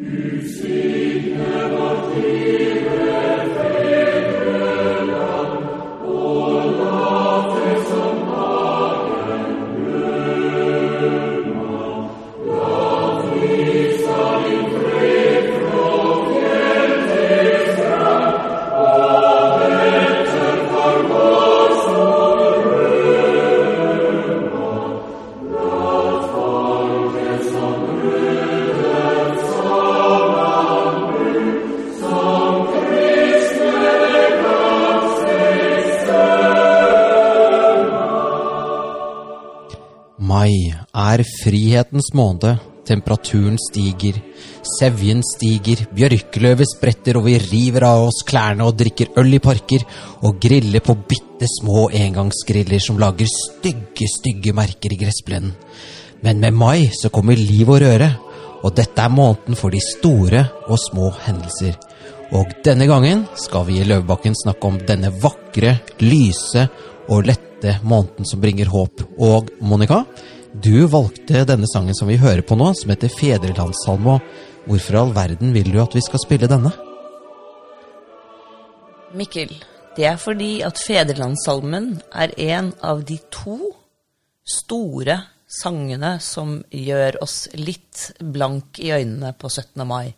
Ut sic frihetens måned. Temperaturen stiger, sevjen stiger, bjørkeløvet spretter, og vi river av oss klærne og drikker øl i parker og griller på bitte små engangsgriller som lager stygge, stygge merker i gressplenen. Men med mai så kommer liv og røre, og dette er måneden for de store og små hendelser. Og denne gangen skal vi i Løvebakken snakke om denne vakre, lyse og lette måneden som bringer håp. Og Monica, du valgte denne sangen som vi hører på nå, som heter Fedrelandssalmo. Hvorfor i all verden vil du at vi skal spille denne? Mikkel, det er fordi at Fedrelandssalmen er en av de to store sangene som gjør oss litt blank i øynene på 17. mai.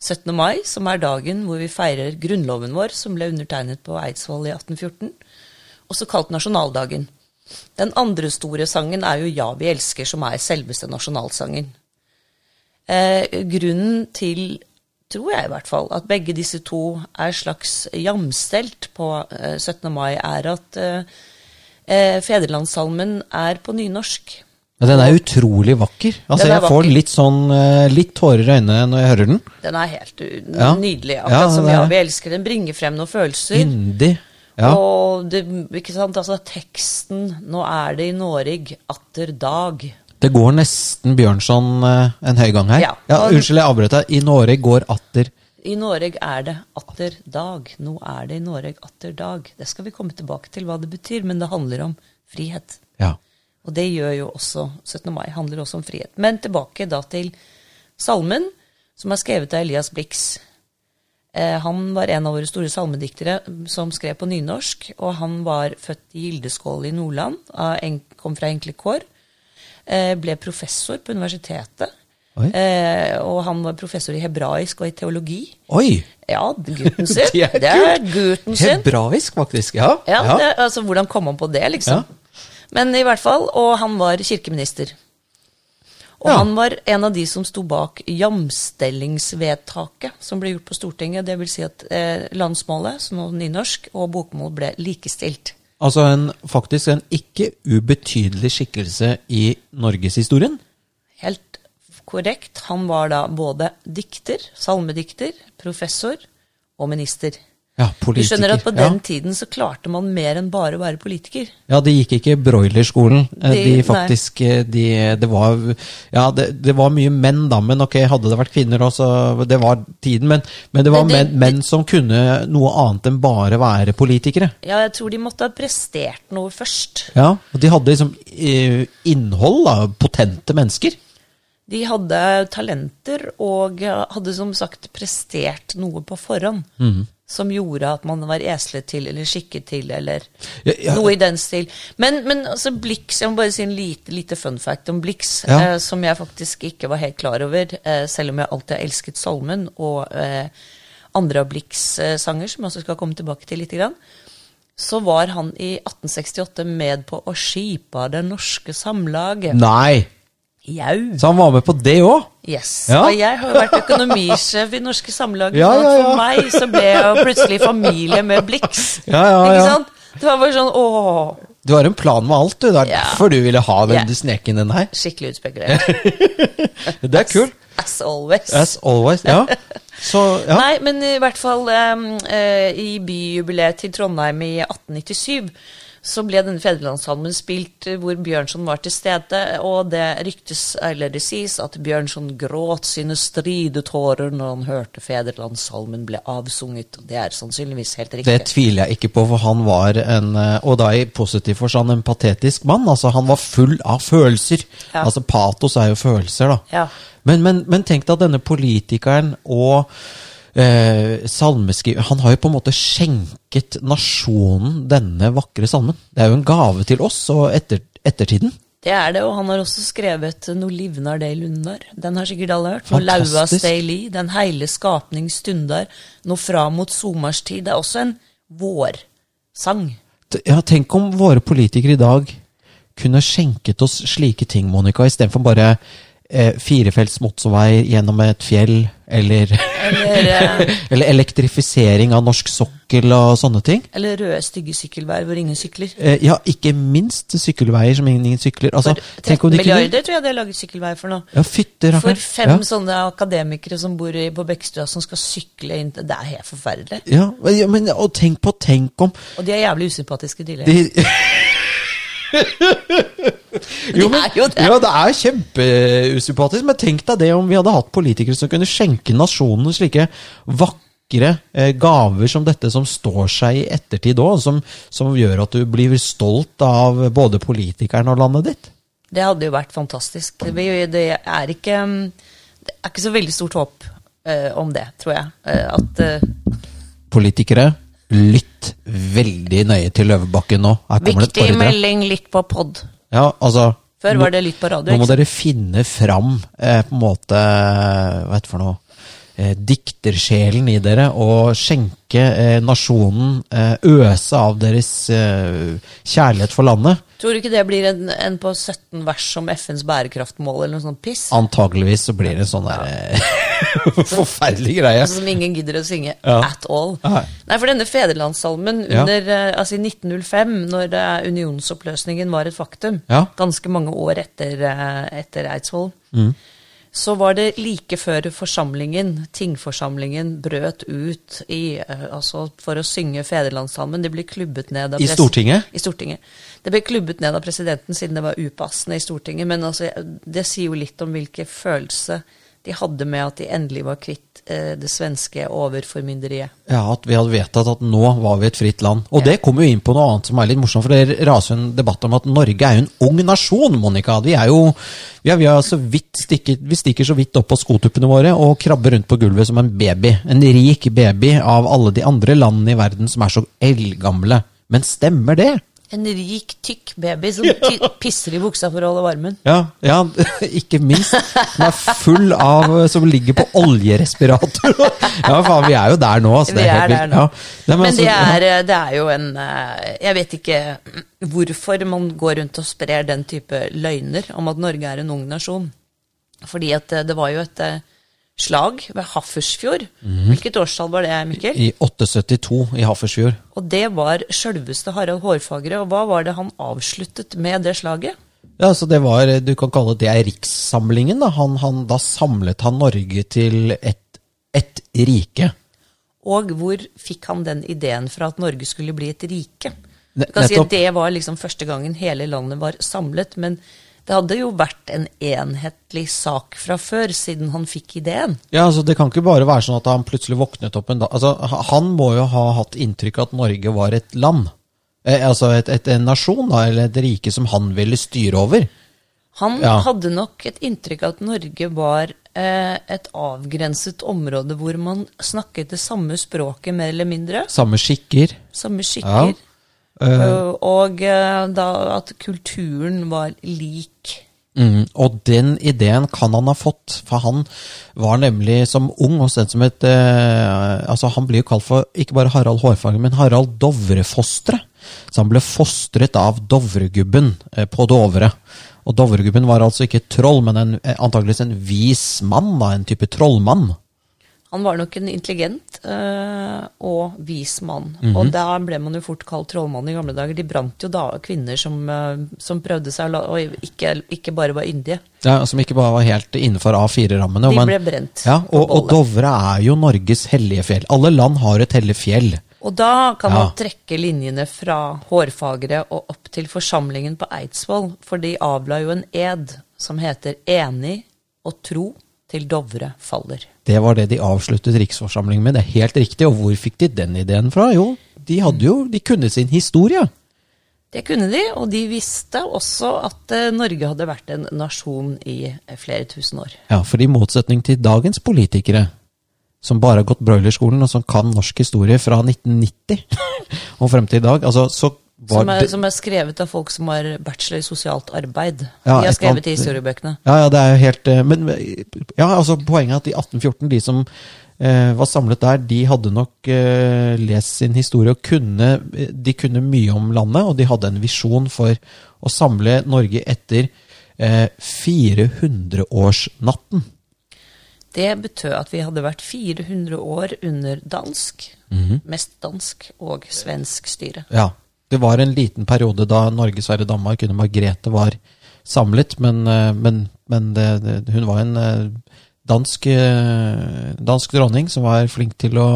17. mai, som er dagen hvor vi feirer grunnloven vår, som ble undertegnet på Eidsvoll i 1814, også kalt nasjonaldagen. Den andre store sangen er jo Ja, vi elsker, som er selveste nasjonalsangen. Eh, grunnen til, tror jeg i hvert fall, at begge disse to er slags jamstelt på eh, 17. mai, er at eh, eh, Fedrelandssalmen er på nynorsk. Ja, den er utrolig vakker. Altså, er jeg får litt sånn eh, litt tårer i øynene når jeg hører den. Den er helt Ja. nydelig. Ja, Akkurat som er Ja, vi elsker. Den bringer frem noen følelser. Yndig. Ja. Og det, ikke sant, altså teksten 'Nå er det i Noreg atter dag'. Det går nesten Bjørnson eh, en høy gang her. Ja. Unnskyld, jeg avbrøt deg. I Norge går atter I Noreg er det atter dag. Nå er det i Noreg atter dag. Det skal vi komme tilbake til hva det betyr, men det handler om frihet. Ja. Og det gjør jo også 17. mai. handler også om frihet. Men tilbake da til salmen, som er skrevet av Elias Blix. Eh, han var en av våre store salmediktere som skrev på nynorsk, og han var født i Gildeskål i Nordland, kom fra enkle kår. Eh, ble professor på universitetet. Eh, og han var professor i hebraisk og i teologi. Oi! Ja, gutten sin. Det er det er gutten sin. Hebraisk, faktisk. Ja. Ja, Det, altså Hvordan kom han på det, liksom? Ja. Men i hvert fall, og han var kirkeminister. Og Ja. han var en av de som sto bak jamstellingsvedtaket som ble gjort på Stortinget. Det vil si at eh, landsmålet, som nå nynorsk, og bokmål ble likestilt. Altså en, faktisk en ikke ubetydelig skikkelse i norgeshistorien. Helt korrekt. Han var da både dikter, salmedikter, professor og minister. Ja, Du skjønner at på den ja. tiden så klarte man mer enn bare å være politiker. ja, de gikk ikke broilerskolen. Eh, De- De, faktisk eh, de, Det var Ja, det, det var mye menn, da, men ok, hadde det vært kvinner også, det var tiden. Men, men det var Men de- menn, menn som kunne noe annet enn bare være politikere. Ja, jeg tror de måtte ha prestert noe først. Ja, og De hadde liksom eh, innhold, da. Potente mennesker. De hadde talenter og hadde som sagt prestert noe på forhånd. Mhm. Som gjorde at man var eslet til eller skikket til, eller Ja, ja. noe i den stil. Men, men altså Blix, jeg må bare si en lite, lite fun fact om Blix, Ja. eh, som jeg faktisk ikke var helt klar over, eh, selv om jeg alltid har elsket salmen og eh, andre av Blix eh, sanger, som jeg også skal komme tilbake til litt. Grann. Så var han i 1868 med på å skipe Det norske samlaget. Nei! Jau. Så han var med på det òg? Yes. Ja. Og jeg har vært økonomisjef i Norske Samlag. Ja, ja. For meg så ble jeg jo plutselig familie med Blix. Ja, ja, Ikke sant? Det var bare sånn åh, Du har en plan med alt, du. Det er derfor du ville ha den Ja. du snek inn den her. skikkelig utspekulert. Det er kult. As always. As always. Ja. Så, ja. Nei, men i hvert fall um, uh, i byjubileet til Trondheim i 1897 så ble denne fedrelandssalmen spilt eh, hvor Bjørnson var til stede, og det ryktes, eller det sies, at Bjørnson gråt sine stridetårer når han hørte fedrelandssalmen ble avsunget. og Det er sannsynligvis helt riktig. Det tviler jeg ikke på, for han var en, eh, og da i positiv forstand, en patetisk mann. Altså, han var full av følelser. Ja. Altså, patos er jo følelser, da. Ja. Men, men, men tenk deg at denne politikeren og eh, salmeskriver Han har jo på en måte skjenket nasjonen denne vakre salmen. Det er jo en gave til oss og etter, ettertiden. Det er det, og han har også skrevet noe livnar i lundar'. Den har sikkert alle hørt. Noe laua stei li', 'Den heile skapning stundar'. 'Nå fra mot somarstid'. Det er også en vårsang. Ja, tenk om våre politikere i dag kunne skjenket oss slike ting, Monica, istedenfor bare eh, firefelts motorvei gjennom et fjell, eller, Eller, eh, eller elektrifisering av norsk sokkel og sånne ting. eller røde, stygge sykkelveier hvor ingen sykler. Eh, ja, ikke minst sykkelveier som ingen sykler. Altså, For tenk om 13 milliarder kunne tror jeg de har laget sykkelveier for nå. Ja, fytter, For fem Ja. sånne akademikere som bor i, på Bekkestua, som skal sykle inn Det er helt forferdelig. Ja, men- ja, men og tenk på, tenk om Og de er jævlig usympatiske tidligere. de, jo, men, er jo det. Ja, det er kjempeusympatisk, men tenk deg det om vi hadde hatt politikere som kunne skjenke nasjonen slike vakre eh, gaver som dette, som står seg i ettertid òg, som, som gjør at du blir stolt av både politikeren og landet ditt. Det hadde jo vært fantastisk. Det, det er ikke mm, Det er ikke så veldig stort håp eh, om det, tror jeg. Eh, at eh, Politikere, lytt veldig nøye til Løvebakken nå. Viktig melding, litt på pod. Ja, altså Før var det litt på radio. Nå må dere finne fram eh, på en måte Hva heter det for noe? Eh, diktersjelen i dere og skjenke eh, nasjonen eh, Øse av deres eh, kjærlighet for landet. Tror du ikke det blir en, en på 17 vers om FNs bærekraftmål eller noe sånt piss? Antageligvis så blir det en sånn der eh, forferdelig greie. Altså, som ingen gidder å synge Ja. at all. Nei. Nei, for denne fedrelandssalmen under, ja. altså i 1905, når eh, unionsoppløsningen var et faktum, Ja. ganske mange år etter, eh, etter Eidsvoll, Mm. så var det like før forsamlingen, tingforsamlingen, brøt ut i, eh, altså for å synge fedrelandssalmen. Det ble klubbet ned av I Stortinget? I Stortinget. Det ble klubbet ned av presidenten siden det var upassende i Stortinget, men altså, det sier jo litt om hvilke følelse de hadde med at de endelig var kvitt eh, det svenske overformynderiet. Ja, at vi hadde vedtatt at nå var vi et fritt land. Og det kommer jo inn på noe annet som er litt morsomt, for det raser en debatt om at Norge er jo en ung nasjon, Monica. Vi er jo vi, er, vi, har så vidt stikket, vi stikker så vidt opp på skotuppene våre og krabber rundt på gulvet som en baby. En rik baby av alle de andre landene i verden som er så eldgamle. Men stemmer det? En rik, tykk baby som ty pisser i buksa for å holde varmen. Ja, ja, ikke minst. Som er full av Som ligger på oljerespirator. Ja, faen, vi er jo der nå. Altså, Vi det er er helt der nå. Ja. Men altså, det er, det er jo en eh, Jeg vet ikke hvorfor man går rundt og sprer den type løgner om at Norge er en ung nasjon. Fordi at eh, det var jo et eh, slag ved Hafrsfjord. Hvilket årstall var det, Mikkel? I 872 i Hafrsfjord. Og det var sjølveste Harald Hårfagre. Og hva var det han avsluttet med det slaget? Ja, så det var, Du kan kalle det er rikssamlingen. Da, han, han, da samlet han Norge til ett et rike. Og hvor fikk han den ideen fra at Norge skulle bli et rike? Du kan si at Det var liksom første gangen hele landet var samlet. Men det hadde jo vært en enhetlig sak fra før, siden han fikk ideen. Ja, altså Det kan ikke bare være sånn at han plutselig våknet opp en dag altså, Han må jo ha hatt inntrykk av at Norge var et land. Eh, altså et, et, en nasjon, da, eller et rike som han ville styre over. Han Ja. hadde nok et inntrykk av at Norge var eh, et avgrenset område hvor man snakket det samme språket, mer eller mindre. Samme skikker. Samme skikker. Uh, og eh, da at kulturen var lik. Mm, og den ideen kan han ha fått, for han var nemlig som ung og sett som et eh, altså Han blir jo kalt for ikke bare Harald Hårfager, men Harald Dovrefostre. Så han ble fostret av Dovregubben eh, på Dovre. Og Dovregubben var altså ikke et troll, men en, antageligvis en vis mann, da, en type trollmann. Han var nok en intelligent eh, og vis mann. Mhm. Og da ble man jo fort kalt trollmann i gamle dager. De brant jo da kvinner som, eh, som prøvde seg, og ikke, ikke bare var yndige. Ja, som ikke bare var helt innenfor A4-rammene. De ble brent Ja, og, og. Dovre er jo Norges hellige fjell. Alle land har et hellig fjell. Og da kan Ja. man trekke linjene fra hårfagre og opp til forsamlingen på Eidsvoll, for de avla jo en ed som heter enig og tro til Dovre faller. Det var det de avsluttet riksforsamlingen med. Det er helt riktig. Og hvor fikk de den ideen fra? Jo, de hadde jo De kunne sin historie. Det kunne de, og de visste også at eh, Norge hadde vært en nasjon i eh, flere tusen år. Ja, for i motsetning til dagens politikere, som bare har gått broilerskolen, og som kan norsk historie fra 1990 og frem til i dag, altså, så Som er, som er skrevet av folk som har bachelor i sosialt arbeid. Ja, de har skrevet i historiebøkene. Ja, ja, det er jo helt eh, Men ja, altså poenget er at i 1814, de som eh, var samlet der, de hadde nok eh, lest sin historie og kunne De kunne mye om landet, og de hadde en visjon for å samle Norge etter eh, 400-årsnatten. Det betød at vi hadde vært 400 år under dansk, Mhm. mest dansk og svensk styre. Ja. Det var en liten periode da Norge, Sverige, Danmark under Margrethe var samlet, men, eh, men, men det, det, hun var en eh, dansk, eh, dansk dronning som var flink til å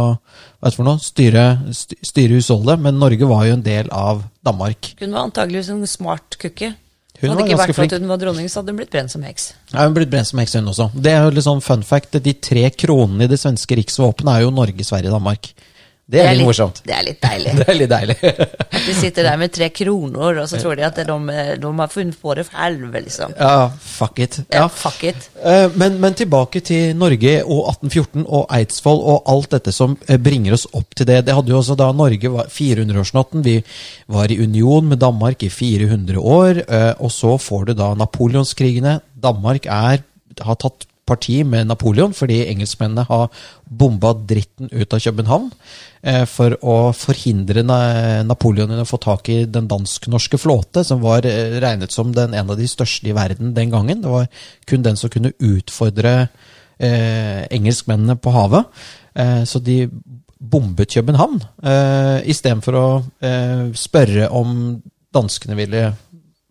noe, styre, st- styre husholdet, men Norge var jo en del av Danmark. Hun var antageligvis en smart kukke. Hun hadde ikke vært for at hun var dronning, så hadde hun blitt brent som heks. Ja, hun blitt brent som heks, hun også. Det er jo litt sånn fun fact. De tre kronene i det svenske riksvåpenet er jo Norge, Sverige, Danmark. Det er, litt litt, morsomt. Det er litt deilig. Det er litt deilig. At de sitter der med tre kroner, og så tror de at de, de har funnet på det selv, liksom. ja, fuck it. Ja, Ja. fuck it. Eh, Men, men tilbake til Norge og 1814 og Eidsvoll og alt dette som eh, bringer oss opp til det. Det hadde jo også da Norge var 400-årsnatten. Vi var i union med Danmark i 400 år. eh, Og så får du da napoleonskrigene. Danmark er, har tatt parti med Napoleon fordi engelskmennene har bomba dritten ut av København eh, for å forhindre na Napoleon i å få tak i den dansk-norske flåte, som var eh, regnet som den en av de største i verden den gangen. Det var kun den som kunne utfordre eh, engelskmennene på havet. Så de bombet København eh, istedenfor å spørre om danskene ville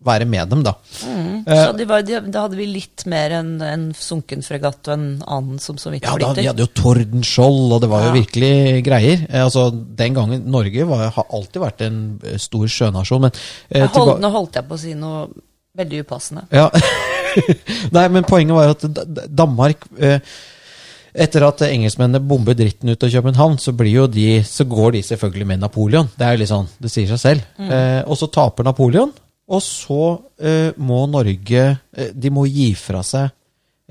være med dem, da. Så de var, de, da hadde vi litt mer enn en sunken fregatt og en annen som så vidt Ja, da, Ja, vi hadde jo Tordenskjold, og det var jo virkelig greier. Eh, altså, Den gangen Norge var, har alltid vært en eh, stor sjønasjon, men eh, Jeg hold, nå holdt jeg på å si noe veldig upassende. Ja. Nei, men poenget var at Danmark eh, Etter at engelskmennene bomber dritten ut av København, så, de, så går de selvfølgelig med Napoleon. Det er jo litt sånn, det sier seg selv. Eh, og så taper Napoleon, og så eh, må Norge eh, De må gi fra seg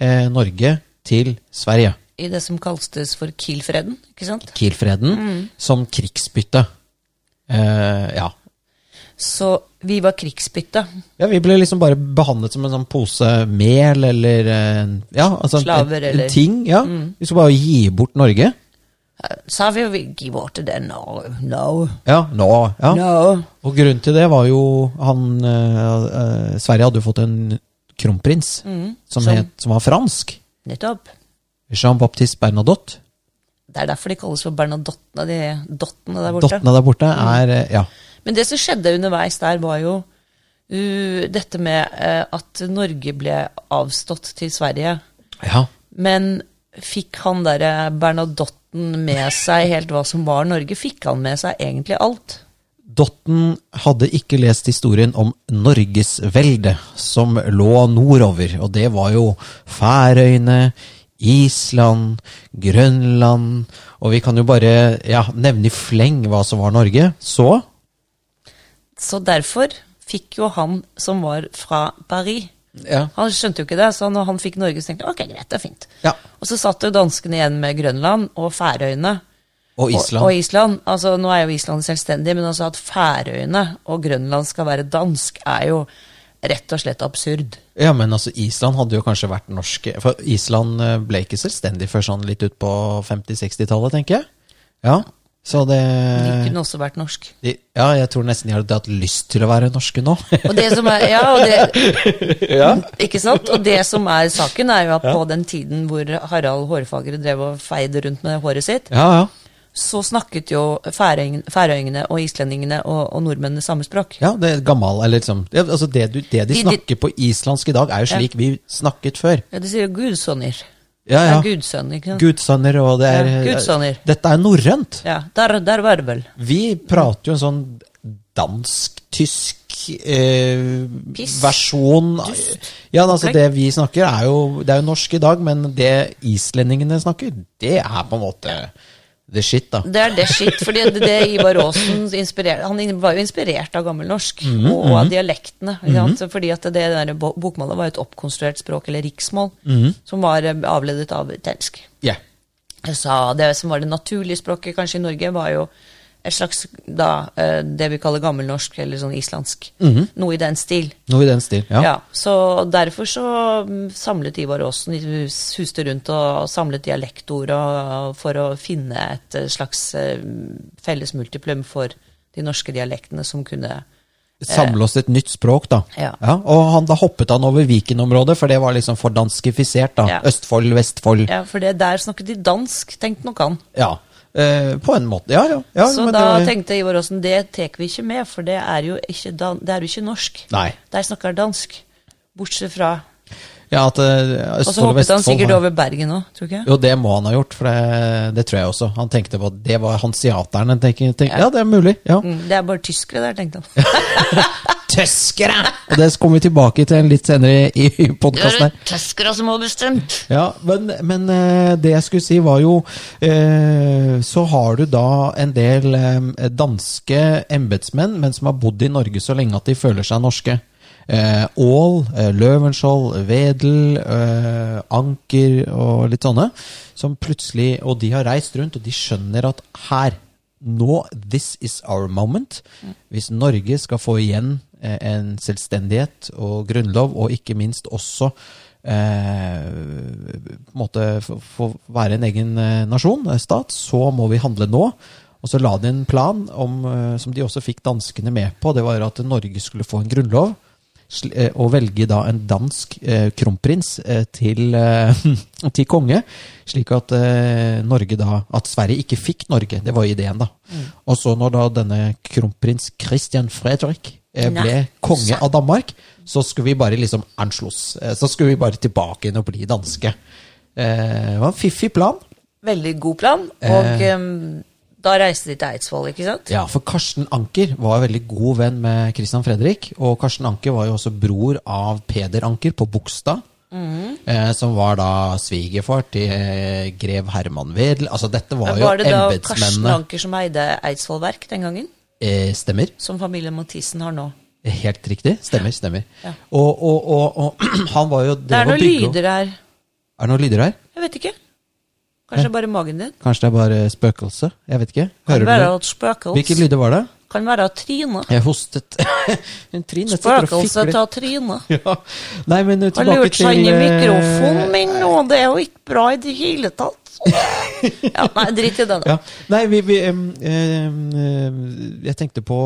eh, Norge til Sverige. I det som kaltes for Kiel-freden, ikke sant? Kielfreden mm. som krigsbytte. Eh, ja. Så vi var krigsbytte. ja. Vi ble liksom bare behandlet som en sånn pose mel eller ja, altså Slaver, en, en eller- ting. Ja. Vi skulle bare gi bort Norge. Eh, Sa vi vi give bort til den? nå. no, Ja, nå. Ja. no. Og grunnen til det var jo han eh, eh, Sverige hadde jo fått en kronprins som, som- het, som var fransk. Nettopp. Jean-Baptiste Bernadotte. Det er derfor de kalles for Bernadottene, de dottene der borte. Dottene der borte er mm. Ja. Men det som skjedde underveis der, var jo uh, dette med uh, at Norge ble avstått til Sverige. ja. Men fikk han derre Bernadotten med seg helt hva som var Norge? Fikk han med seg egentlig alt? Dotten hadde ikke lest historien om Norgesveldet, som lå nordover, og det var jo Færøyene, Island, Grønland Og vi kan jo bare ja, nevne i fleng hva som var Norge. Så Så derfor fikk jo han som var fra Paris ja. Han skjønte jo ikke det, så når han fikk Norge, så tenkte han ok, greit, det er fint. Ja. Og så satt jo danskene igjen med Grønland og Færøyene. Og Island. Og, og Island. Altså, nå er jo Island selvstendig, men altså at Færøyene og Grønland skal være dansk, er jo rett og slett absurd. Ja, men altså, Island hadde jo kanskje vært norske For Island eh, ble ikke selvstendig før sånn litt ut på 50-60-tallet, tenker jeg. Ja, så det De kunne også vært norsk. de, Ja, jeg tror nesten de hadde hatt lyst til å være norske nå. Og det som er, ja, og det, Ikke sant? Og det som er saken, er jo at på den tiden hvor Harald Hårfagre drev og feide rundt med håret sitt, ja, ja. så snakket jo færøying- færøyingene og islendingene og, og nordmennene samme språk. Ja, det er gammel, eller liksom det, altså det, du, det de De- de- snakker på islandsk i dag, er jo slik vi snakket før. Ja, de sier jo gudsonner. Ja, Det ja. er gudsønn, ikke sant? Gudsønner, og det er Ja, gudsønner. Dette er norrønt. Ja, der, der var det vel. Vi prater jo en sånn dansk-tysk eh, versjon versjon Ja, altså okay. det vi snakker, er jo Det er jo norsk i dag, men det islendingene snakker, det er på en måte the shit, da. Det er the shit, fordi det, det Ivar Aasen inspirerte Han var jo inspirert av gammelnorsk mm og, og av dialektene. Ikke sant? Fordi at det der bokmålet var et oppkonstruert språk, eller riksmål, Mhm. som var eh, avledet av tensk. Yeah. Så det som var det naturlige språket kanskje i Norge, var jo et slags da, eh, det vi kaller gammelnorsk, eller sånn islandsk. Noe i den stil. Noe i den stil. Ja. Ja, så derfor så mm, samlet Ivar Aasen hus- huste rundt og samlet dialektord og, for å finne et eh, slags eh, felles multiplum for de norske dialektene som kunne Samle oss et nytt språk, da. Ja. Ja, og han, da hoppet han over Viken-området, for det var liksom for danskifisert. da. Ja. Østfold, Vestfold. Ja. Ja, for det der snakket de dansk, tenkte nok han. Eh, på en måte. Ja, ja. ja så men da det, tenkte Ivar Aasen det tar vi ikke med, for det er jo ikke, dan det er jo ikke norsk. Nei. Der snakker dansk. Bortsett fra Ja, at eh, Og så hoppet han sikkert over Bergen òg, tror du ikke? Jo, det må han ha gjort, for det, det tror jeg også. Han tenkte på at det var hansiateren. Han tenk, ja. ja. det er mulig. ja. Mm, det er bare tyskere der, tenkte han. Tøskere! Og det kommer vi tilbake til litt senere i, i podkasten er tøskere som har bestemt. Ja, men, men eh, det jeg skulle si var jo eh, Så har du da en del eh, danske embetsmenn, men som har bodd i Norge så lenge at de føler seg norske. Aall, Løvenskiold, Wedel, Anker og litt sånne. Som plutselig Og de har reist rundt, og de skjønner at her nå, this is our moment. Hvis Norge skal få igjen en selvstendighet og grunnlov, og ikke minst også eh, måte få være en egen eh, nasjon, eh, stat, så må vi handle nå. Og så la de en plan om, eh, som de også fikk danskene med på. Det var at Norge skulle få en grunnlov. eh, Og velge da en dansk eh, kronprins eh, til, eh, til konge. Slik at eh, Norge da At Sverige ikke fikk Norge. Det var ideen, da. Og så når da denne kronprins Christian Fredrik eh, ble Nei, konge av Danmark, så skulle vi bare liksom anslås. Eh, Så skulle vi bare tilbake igjen og bli danske. Eh, Det var en fiffig plan. Veldig god plan. Og eh, da reiste de til Eidsvoll, ikke sant? Ja, for Karsten Anker var veldig god venn med Christian Fredrik. Og Karsten Anker var jo også bror av Peder Anker på Bogstad. Mm. eh, som var da svigerfar til eh, grev Herman Wedel. Altså, dette var jo Var det da Karsten. Anker som eide Eidsvoll Verk den gangen? Eh, stemmer. Som familien Mathisen har nå. Helt riktig. Stemmer. stemmer. Ja. Og, og, og, og han var jo Det er noen lyder her. Er det noen lyder her? Jeg vet ikke. Kanskje det er bare magen din? Kanskje det er bare spøkelse? Jeg vet ikke. Kan Hører være du spøkelse. Hvilke lyder var det? Kan være Trine. Jeg hostet. Trine fikler. av Trine. Ja. Nei, men tilbake Har tilbake lurt seg inn i eh, mikrofonen min nå, det er jo ikke bra i det hele tatt. Ja, nei, drit i den. Ja. Nei, vi, vi um, em, Jeg tenkte på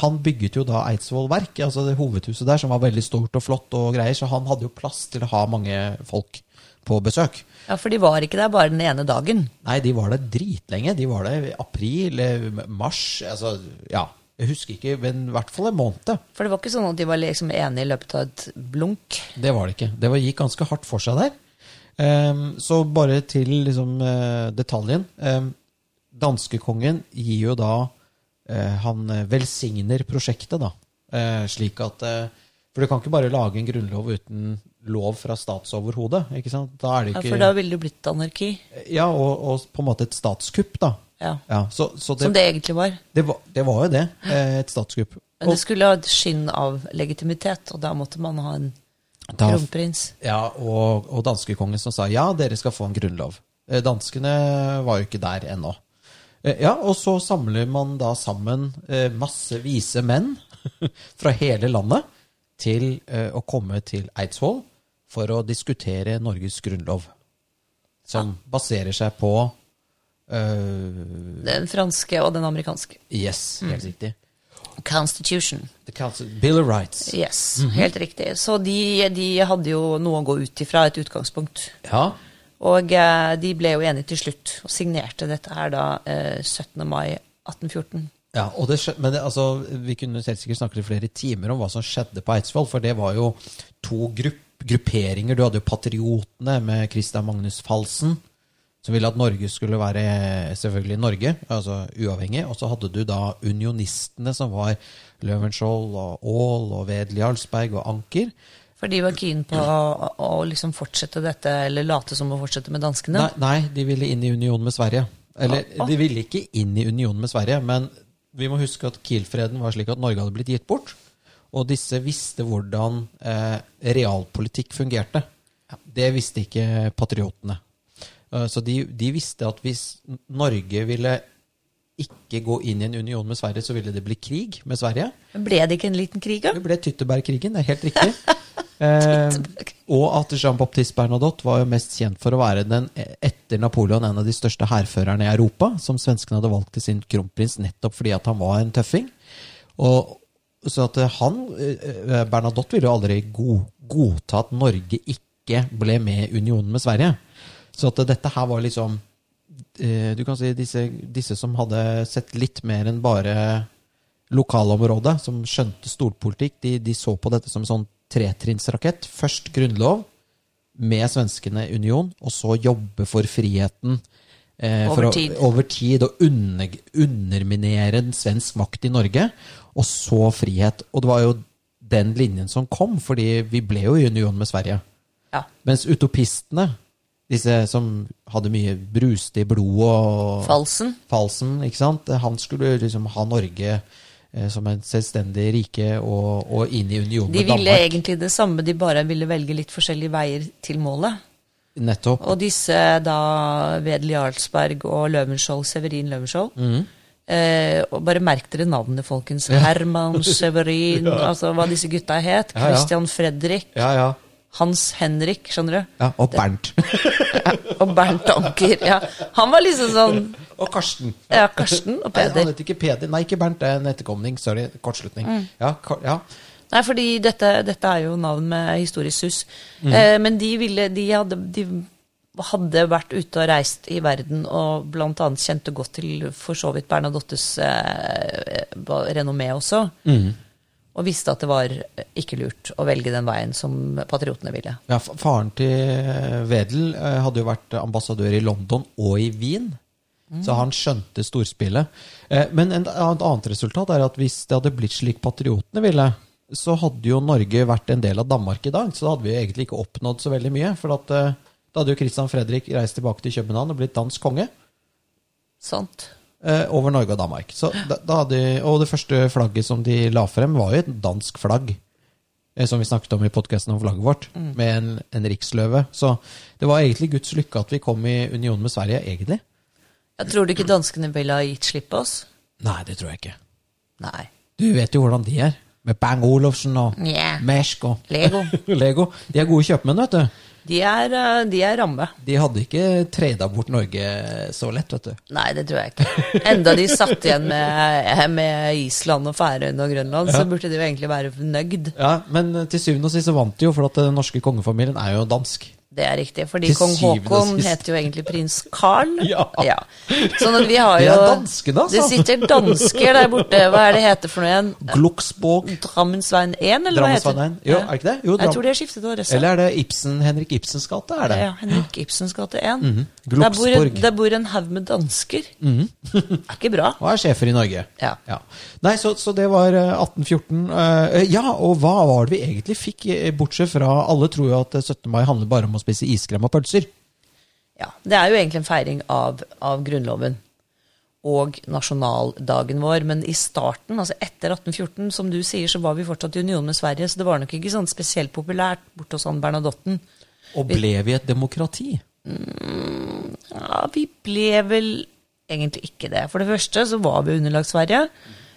Han bygget jo da Eidsvoll Verk, altså det hovedhuset der, som var veldig stort og flott og greier, så han hadde jo plass til å ha mange folk på besøk. Ja, for de var ikke der bare den ene dagen. Nei, de var der dritlenge. De var der i april, eh, mars Altså, ja. Jeg husker ikke, men i hvert fall en måned. For det var ikke sånn at de var liksom enige i løpet av et blunk. Det var det ikke. Det var, gikk ganske hardt for seg der. Ehm, så bare til liksom, eh, detaljen. Um, Danskekongen gir jo da eh, Han eh, velsigner prosjektet, da. Slik at For du kan ikke bare lage en grunnlov uten lov fra statsoverhodet. ikke sant? Da er det Ja, for da ville det blitt anarki. Ja, og, og på en måte et statskupp, da. Ja. Ja, så, så det, Som det egentlig var. det, var, det var jo det. Et statskupp. Men det skulle ha et skinn av legitimitet, og da måtte man ha en Da- kronprins. Ja, og, og danskekongen som sa ja, dere skal få en grunnlov. Eh, Danskene var jo ikke der ennå. Eh, Ja, og så samler man da sammen eh, masse vise menn fra hele landet til å komme til Eidsvoll for å diskutere Norges grunnlov. Som baserer seg på eh, Den franske og den amerikanske. Yes, helt riktig. Constitution. The Bill of Rights. Yes, Mhm. helt riktig. Så de, de hadde jo noe å gå ut ifra, et utgangspunkt. Ja, Og eh, de ble jo enige til slutt, og signerte dette her da eh, 17. mai 1814. Ja, det men det, altså, Vi kunne helt sikkert snakket i flere timer om hva som skjedde på Eidsvoll. For det var jo to grupp, grupperinger. Du hadde jo Patriotene med Christian Magnus Falsen, som ville at Norge skulle være selvfølgelig Norge, altså uavhengig. Og så hadde du da unionistene, som var Løvenskiold og Aall og Wedel Jarlsberg og Anker. For de var keen på å, å liksom fortsette dette, eller late som å fortsette med danskene? Nei, nei, de ville inn i union med Sverige. Eller, Ah, ah. de ville ikke inn i union med Sverige, men vi må huske at Kiel-freden var slik at Norge hadde blitt gitt bort. Og disse visste hvordan eh, realpolitikk fungerte. Det visste ikke patriotene. Eh, så de, de visste at hvis Norge ville ikke gå inn i en union med Sverige, så ville det bli krig med Sverige. Men Ble det ikke en liten krig, da? Det ble Tyttebergkrigen, det er helt riktig. Eh, og at Jean-Baptiste Bernadotte var jo mest kjent for å være den etter Napoleon en av de største hærførerne i Europa, som svenskene hadde valgt til sin kronprins nettopp fordi at han var en tøffing. Og, så at eh, han, eh, Bernadotte, ville jo aldri go godta at Norge ikke ble med i unionen med Sverige. Så at dette her var liksom eh, Du kan si disse, disse som hadde sett litt mer enn bare lokalområdet, som skjønte storpolitikk, de, de så på dette som en sånn tretrinnsrakett. Først grunnlov, med svenskene i union, og så jobbe for friheten. Eh, Over for å- tid. over tid og under, underminere en svensk makt i Norge, og så frihet. Og det var jo den linjen som kom, fordi vi ble jo i union med Sverige. Ja. Mens utopistene, disse som hadde mye bruste i blodet og Falsen? Falsen, ikke sant? Han skulle liksom ha Norge eh, som en selvstendig rike og, og inn i union De ville Danmark. egentlig det samme, de bare ville velge litt forskjellige veier til målet. Nettopp. Og disse da Wedel Jarlsberg og Løvenskiold, Severin Løvenskiold Mm. eh, og Bare merk dere navnene, folkens. Herman, Severin, altså hva disse gutta het. Ja, ja. Christian Fredrik, Ja, ja. Hans Henrik, skjønner du? ja og Bernt. Og Bernt Anker. Ja. Han var liksom sånn og Karsten. Ja, Karsten og Nei, han het ikke Peder. Nei, ikke Bernt. Det er en etterkomning. Sorry. Kortslutning. Mm. Ja, kor ja. Nei, fordi dette, dette er jo navn med historisk sus. Mm. Eh, men de ville De hadde, de hadde vært ute og reist i verden og annet kjente godt til for så vidt Bernadottes eh, renommé også. Mm. Og visste at det var ikke lurt å velge den veien som patriotene ville. ja faren til eh, Wedel eh, hadde jo vært ambassadør i London og i Wien. Så han skjønte storspillet. Eh, Men et annet resultat er at hvis det hadde blitt slik patriotene ville, så hadde jo Norge vært en del av Danmark i dag. Så da hadde vi jo egentlig ikke oppnådd så veldig mye. For at, eh, da hadde jo Christian Fredrik reist tilbake til København og blitt dansk konge. Sant? Eh, over Norge og Danmark. Så da, da hadde, og det første flagget som de la frem, var jo et dansk flagg. eh, Som vi snakket om i podkasten om flagget vårt, med en, en riksløve. Så det var egentlig Guds lykke at vi kom i union med Sverige, egentlig. Jeg tror du ikke danskene ville ha gitt slipp på oss? Nei, det tror jeg ikke. Nei. Du vet jo hvordan de er. Med Bang Olufsen og yeah. Mersk og Lego. Lego. De er gode kjøpmenn, vet du. De er, eh, de er ramme. De hadde ikke trada bort Norge så lett, vet du. Nei, det tror jeg ikke. Enda de satt igjen med, med Island og Færøyene og Grønland, så burde de jo egentlig være nøgd Ja, Men til syvende og sist så vant de jo, for at den norske kongefamilien er jo dansk. Det er riktig, fordi Til kong Haakon heter jo egentlig prins Carl. Ja. Sånn at vi har jo Det er danskene, altså. Det sitter dansker der borte. Hva er det heter for noe igjen? Glucksborg. Drammensveien 1, eller hva heter det? Jo, er ikke det? Jo, jeg tror de har skiftet adresse. Eller er det Ibsen, Henrik Ibsens gate? Er det? Ja, Henrik Ibsens gate 1. Mhm. der, bor, der bor en haug med dansker. er ikke bra. Og er sjefer i Norge. Ja. Nei, så, så det var eh, 1814. Eh, ja, og hva var det vi egentlig fikk, eh, bortsett fra Alle tror jo at eh, 17. mai handler bare om å spise iskrem og pølser. Ja, Det er jo egentlig en feiring av, av Grunnloven og nasjonaldagen vår. Men i starten, altså etter 1814, som du sier, så var vi fortsatt i union med Sverige. Så det var nok ikke sånn spesielt populært borte hos han Bernadotten. Og ble vi et demokrati? Ja, vi ble vel egentlig ikke det. For det første så var vi underlagt Sverige.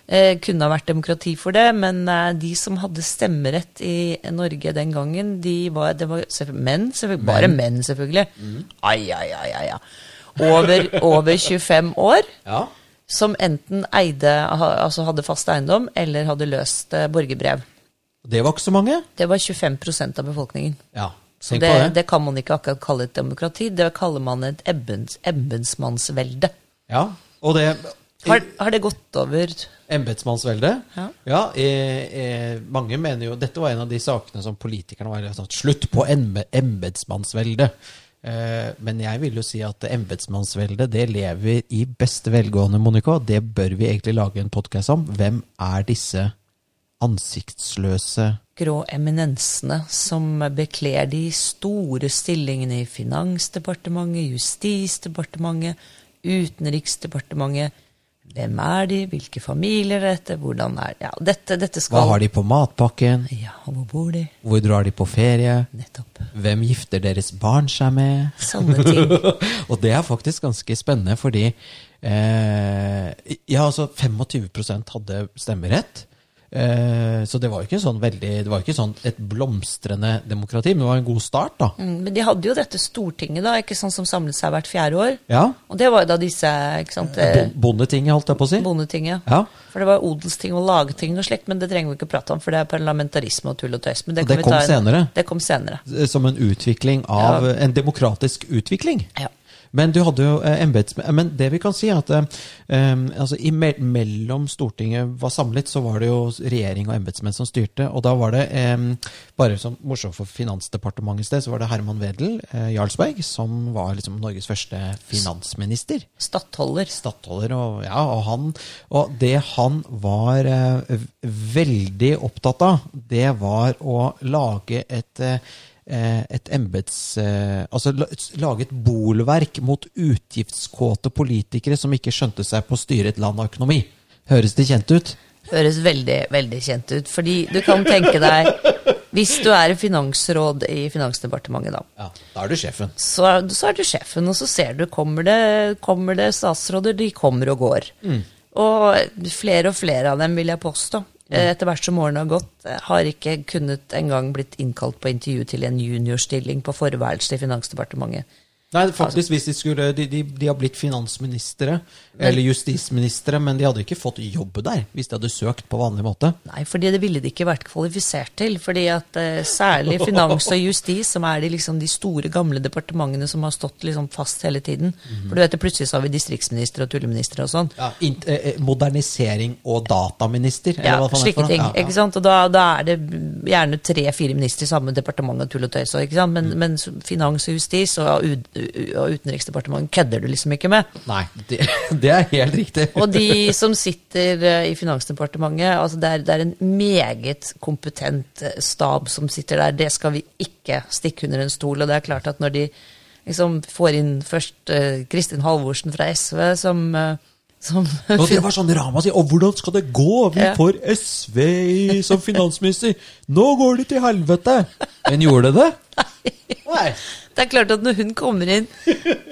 Eh, kunne ha vært demokrati for det, men eh, de som hadde stemmerett i Norge den gangen, de var, det var menn. Selvfølgelig, Bare menn, selvfølgelig. Ai, ai, ai, ai, ai. Over, over 25 år. Ja. Som enten eide, altså hadde fast eiendom eller hadde løst eh, borgerbrev. Det var ikke så mange. Det var 25% av befolkningen. Ja, Så det, det. det kan man ikke akkurat kalle et demokrati, det kaller man et embens, embensmannsvelde. Ja, og det Har, har det gått over Embetsmannsvelde? Ja. eh, eh, mange mener jo Dette var en av de sakene som politikerne var sånn Slutt på embe- embetsmannsvelde! Eh, men jeg vil jo si at embetsmannsveldet det lever i beste velgående, Monica. Det bør vi egentlig lage en podkast om. Hvem er disse ansiktsløse grå eminensene som bekler de store stillingene i Finansdepartementet, Justisdepartementet, Utenriksdepartementet. Hvem er de, hvilke familier er dette, hvordan er ja, dette, dette skal Hva har de på matpakken? Ja, hvor bor de? Hvor drar de på ferie? Nettopp. Hvem gifter deres barn seg med? Sånne ting. og det er faktisk ganske spennende, fordi eh, Ja, altså 25 hadde stemmerett. Eh, så det var jo ikke sånn veldig Det var ikke sånn et blomstrende demokrati, men det var en god start, da. Mm, Men de hadde jo dette Stortinget, da, ikke sånn som samlet seg hvert fjerde år. Ja. Og det var jo da disse ikke sant, eh, Bondetinget, holdt jeg på å si. Bondetinget. Ja. For det var odelsting og lagting og slikt, men det trenger vi ikke prate om, for det er parlamentarisme og tull og tøys. Men det, det kom en-. Det kom senere. Som en utvikling av Ja. En demokratisk utvikling. Ja. Men du hadde jo eh, embetsmenn Men det vi kan si, er at um, altså, i me mellom Stortinget var samlet, så var det jo regjering og embetsmenn som styrte. Og da var det, um, bare som morsomt for Finansdepartementet sted, så var det Herman Wedel uh, Jarlsberg som var liksom Norges første finansminister. Stattholder. Stattholder og ja, og han Og det han var uh, veldig opptatt av, det var å lage et eh, et embets... eh, Altså lage et bolverk mot utgiftskåte politikere som ikke skjønte seg på å styre et land og økonomi. Høres det kjent ut? Høres veldig, veldig kjent ut. Fordi du kan tenke deg Hvis du er finansråd i Finansdepartementet, da, Ja, Da er du sjefen. så, så er du sjefen, og så ser du kommer det, kommer det statsråder. De kommer og går. Og flere og flere av dem, vil jeg påstå, eh, etter hvert som årene har gått, eh, har ikke kunnet engang blitt innkalt på intervju til en juniorstilling på forværelse i Finansdepartementet. Nei, faktisk, hvis de skulle De, de, de har blitt finansministre eller justisministre, men de hadde ikke fått jobb der hvis de hadde søkt på vanlig måte. Nei, fordi det ville de ikke vært kvalifisert til. fordi at eh, Særlig finans og justis, som er de, liksom, de store, gamle departementene som har stått liksom, fast hele tiden. For du vet, Plutselig så har vi distriktsminister og tulleminister og sånn. Ja, eh, eh, modernisering og dataminister, eller Ja, slike ting. Ja, ja. ikke sant? Og da, da er det gjerne tre-fire ministre i samme departement og tull og tøys. Ikke sant? Men, men finans og justis og, ut, og utenriksdepartementet kødder du liksom ikke med. Nei, det, det er helt riktig. Og de som sitter eh, i Finansdepartementet, altså det er, det er en meget kompetent eh, stab som sitter der. Det skal vi ikke stikke under en stol. Og det er klart at når de liksom får inn først uh, Kristin Halvorsen fra SV som, uh, som Og det var sånn ramaskrik. Og hvordan skal det gå? Vi Ja. får SV som finansminister. Nå går det til helvete! Men gjorde det det? Nei. Det er klart at når hun kommer inn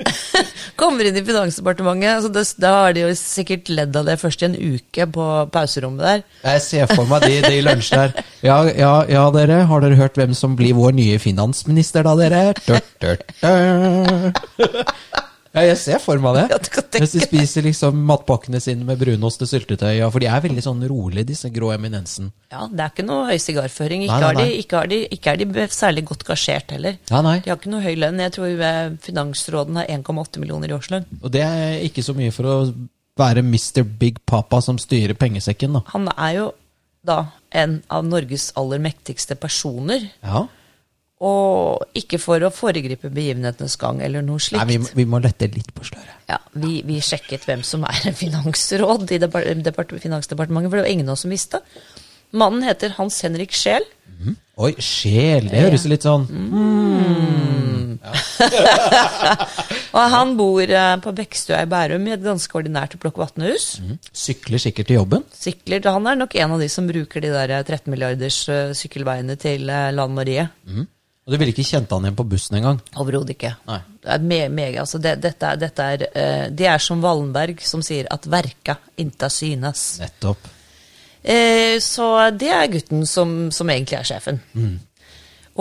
Kommer inn i Finansdepartementet, altså det, da har de jo sikkert ledd av det først i en uke på pauserommet der. Jeg ser for meg de, de i lunsj der. Ja, ja, ja, dere. Har dere hørt hvem som blir vår nye finansminister, da, dere? Dør, dør, dør. Ja, jeg ser for meg det. Ja, Mens de spiser liksom matpakkene sine med brunost og syltetøy. Ja, for de er veldig sånn rolig, disse grå eminensen. Ja, Det er ikke noe høy sigarføring. Ikke, Nei, nei, har de, ikke, har de, ikke er de særlig godt gasjert heller. Ja, nei. De har ikke noe høy lønn. Jeg tror eh, finansråden har 1,8 millioner i årslønn. Og det er ikke så mye for å være Mr. Big Papa som styrer pengesekken, da. Han er jo da en av Norges aller mektigste personer. Ja. Og ikke for å foregripe begivenhetenes gang eller noe Nei, slikt. vi, vi må lette litt på sløret. Ja, vi, vi sjekket hvem som er finansråd i depar depart Finansdepartementet, for det var ingen av oss som visste. Mannen heter Hans Henrik Scheel. Oi, sjel! Det høres litt sånn Og han bor eh, på Bekkstua i Bærum i et ganske ordinært Blokk Vatnehus. Mm. Sykler sikkert til jobben. Sykler, Han er nok en av de som bruker de der 13 milliarders eh, sykkelveiene til eh, Lan Marie. Og du ville ikke kjent han igjen på bussen engang. Overhodet ikke. Nei. Det er me me, altså det, dette, dette er, uh, det er som Wallenberg som sier at 'verka inta synes'. Nettopp. Uh, så det er gutten som, som egentlig er sjefen.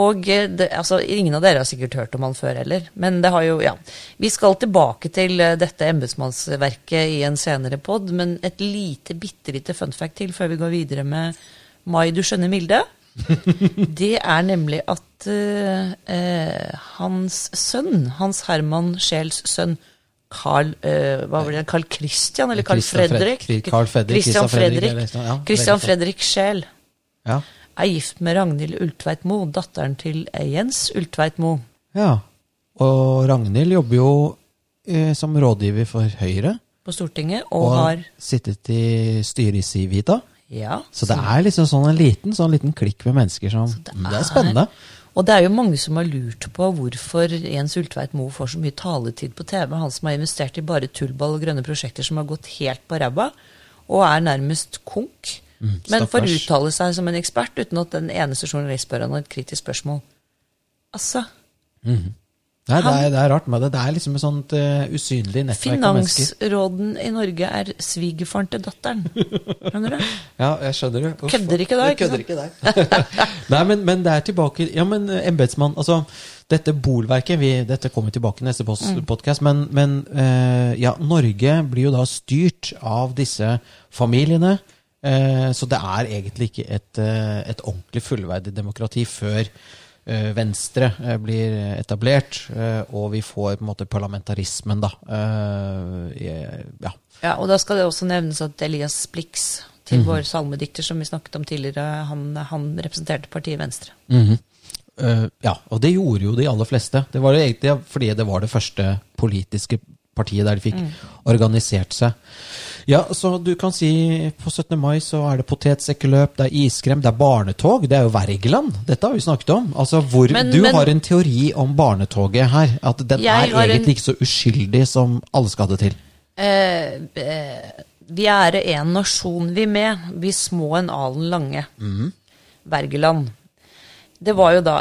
Og eh, det, altså, ingen av dere har sikkert hørt om han før heller. Men det har jo, ja. Vi skal tilbake til eh, dette embetsmannsverket i en senere pod, men et lite, bitte lite fun fact til før vi går videre med Mai, du skjønner Milde. Det er nemlig at eh, eh, hans sønn, Hans Herman Scheels sønn, Carl eh, hva var det, Carl Christian eller Carl Fredrik? Carl Fredrik, Christian Fredrik, Christian Fredrik Scheel Ja. er gift med Ragnhild Ultveit Moe, datteren til Jens Ultveit Moe. ja. Og Ragnhild jobber jo eh, som rådgiver for Høyre. På Stortinget, og, Og har sittet i styret i Civita. Ja. Så det er liksom sånn en liten, sånn liten klikk med mennesker som det er, Det er spennende. Og det er jo mange som har lurt på hvorfor Jens Ultveit Moe får så mye taletid på TV. Han som har investert i bare tullball og grønne prosjekter som har gått helt på ræva, og er nærmest konk. Mm, Men får uttale seg som en ekspert uten at den eneste journalist spør han et kritisk spørsmål. Altså, Nei, det, er, det er rart med det. Det er liksom et sånt uh, usynlig nettverk av mennesker. finansråden i Norge er svigerfaren til datteren. Skjønner du? Ja, jeg skjønner det. Uff, Kødder ikke da, ikke kødder ikke der. Nei, men, men det er tilbake Ja, men eh, embetsmann Altså, dette bolverket vi, Dette kommer tilbake i neste Mm. men, men uh, ja, Norge blir jo da styrt av disse familiene. Uh, så det er egentlig ikke et, et ordentlig fullverdig demokrati før Venstre eh, blir etablert, eh, og vi får på en måte parlamentarismen, da. Eh, ja. Ja, og da skal det også nevnes at Elias Blix, til vår salmedikter som vi snakket om tidligere, han, han representerte partiet Venstre. Mm -hmm. uh, ja, og det gjorde jo de aller fleste. Det var det egentlig fordi det var det første politiske partiet der de fikk organisert seg. Ja, så du kan si på 17. mai så er det potetsekkeløp, det er iskrem, det er barnetog. Det er jo Wergeland. Dette har vi snakket om. Altså hvor Men- Du men- har en teori om barnetoget her. At den er egentlig en- ikke så uskyldig som alle skal det til. Eh, eh, vi er en nasjon, vi med. Vi små en alen lange. Wergeland. Det var jo da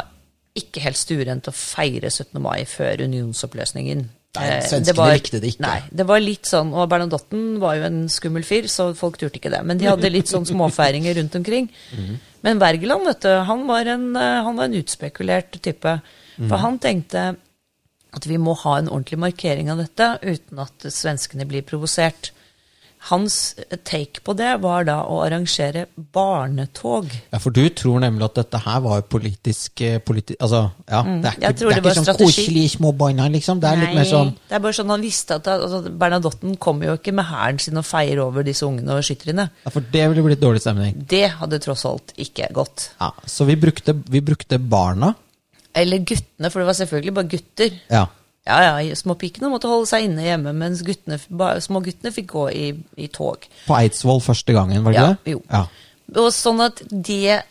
ikke helt stuerent å feire 17. mai før unionsoppløsningen. Nei, Eh, svenskene var- likte det ikke. Nei, det var litt sånn, og Bernadotten var jo en skummel fyr, så folk turte ikke det. Men de hadde litt sånn småfeiringer rundt omkring. Men Wergeland, vet du, han var en, eh, han var en utspekulert type. For han tenkte at vi må ha en ordentlig markering av dette uten at svenskene blir provosert. Hans take på det var da å arrangere barnetog. Ja, For du tror nemlig at dette her var politisk, eh, politi Altså, ja, det er Mm, ikke, det er det ikke sånn koselige små barna, liksom. Det er litt mer sånn Det er bare sånn han visste at altså, Bernadotten kommer jo ikke med hæren sin og feier over disse ungene og skytterne. ja, For det ville blitt dårlig stemning. Det hadde tross alt ikke gått. Ja, Så vi brukte, vi brukte barna. Eller guttene, for det var selvfølgelig bare gutter. Ja. Ja, ja, Småpikene måtte holde seg inne hjemme, mens guttene, småguttene fikk gå i, i tog. På Eidsvoll første gangen, var det Ja, det? jo. Ja. Og sånn at det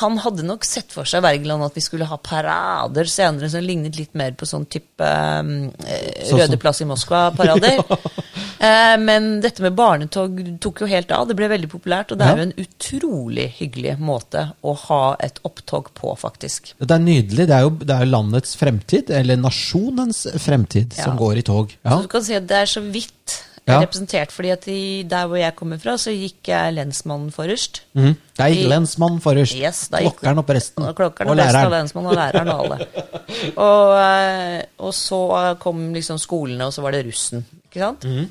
Han hadde nok sett for seg Wergeland at vi skulle ha parader senere som lignet litt mer på sånn type um, eh, Sånn Røde plass i Moskva-parader. eh, men dette med barnetog tok jo helt av. Det ble veldig populært, og det er jo en utrolig hyggelig måte å ha et opptog på, faktisk. Det er nydelig. Det er jo, det er landets fremtid, eller nasjonens fremtid, som går i tog. Ja. Så du kan si at det er så vidt Ja. representert, fordi at i, der hvor jeg kommer fra, så gikk jeg lensmannen forrest. Mm. Der gikk lensmannen forrest. Yes, Klokkeren og presten. Og klokkeren og og læreren. og lensmannen og læreren og alle. Og, eh, og så kom liksom skolene, og så var det russen. Ikke sant? Mm.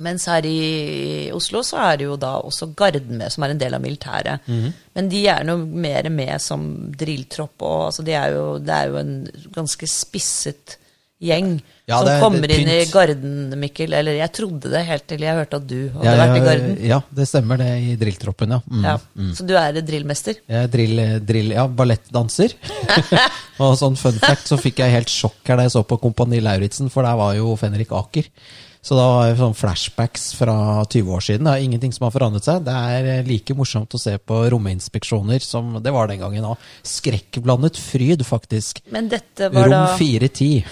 Mens her i Oslo så er det jo da også Garden med, som er en del av militæret. Mm. Men de er noe mer med som drilltropp, og altså de er jo, det er jo en ganske spisset gjeng Ja, som det er- kommer det inn i. Garden, Mikkel. Eller jeg trodde det helt til jeg hørte at du hadde Ja, vært i Garden. ja, det stemmer det i drilltroppen, ja. Mm. Ja. Så du er drillmester? Jeg drill, drill, ja, ballettdanser. og sånn fun fact, så fikk jeg helt sjokk her da jeg så på Kompani Lauritzen, for der var jo Fenrik Aker. Så da har jeg sånn flashbacks fra 20 år siden. Det er ingenting som har forandret seg. Det er eh, like morsomt å se på rominspeksjoner som det var den gangen òg. Skrekkblandet fryd, faktisk. Men dette var da 410.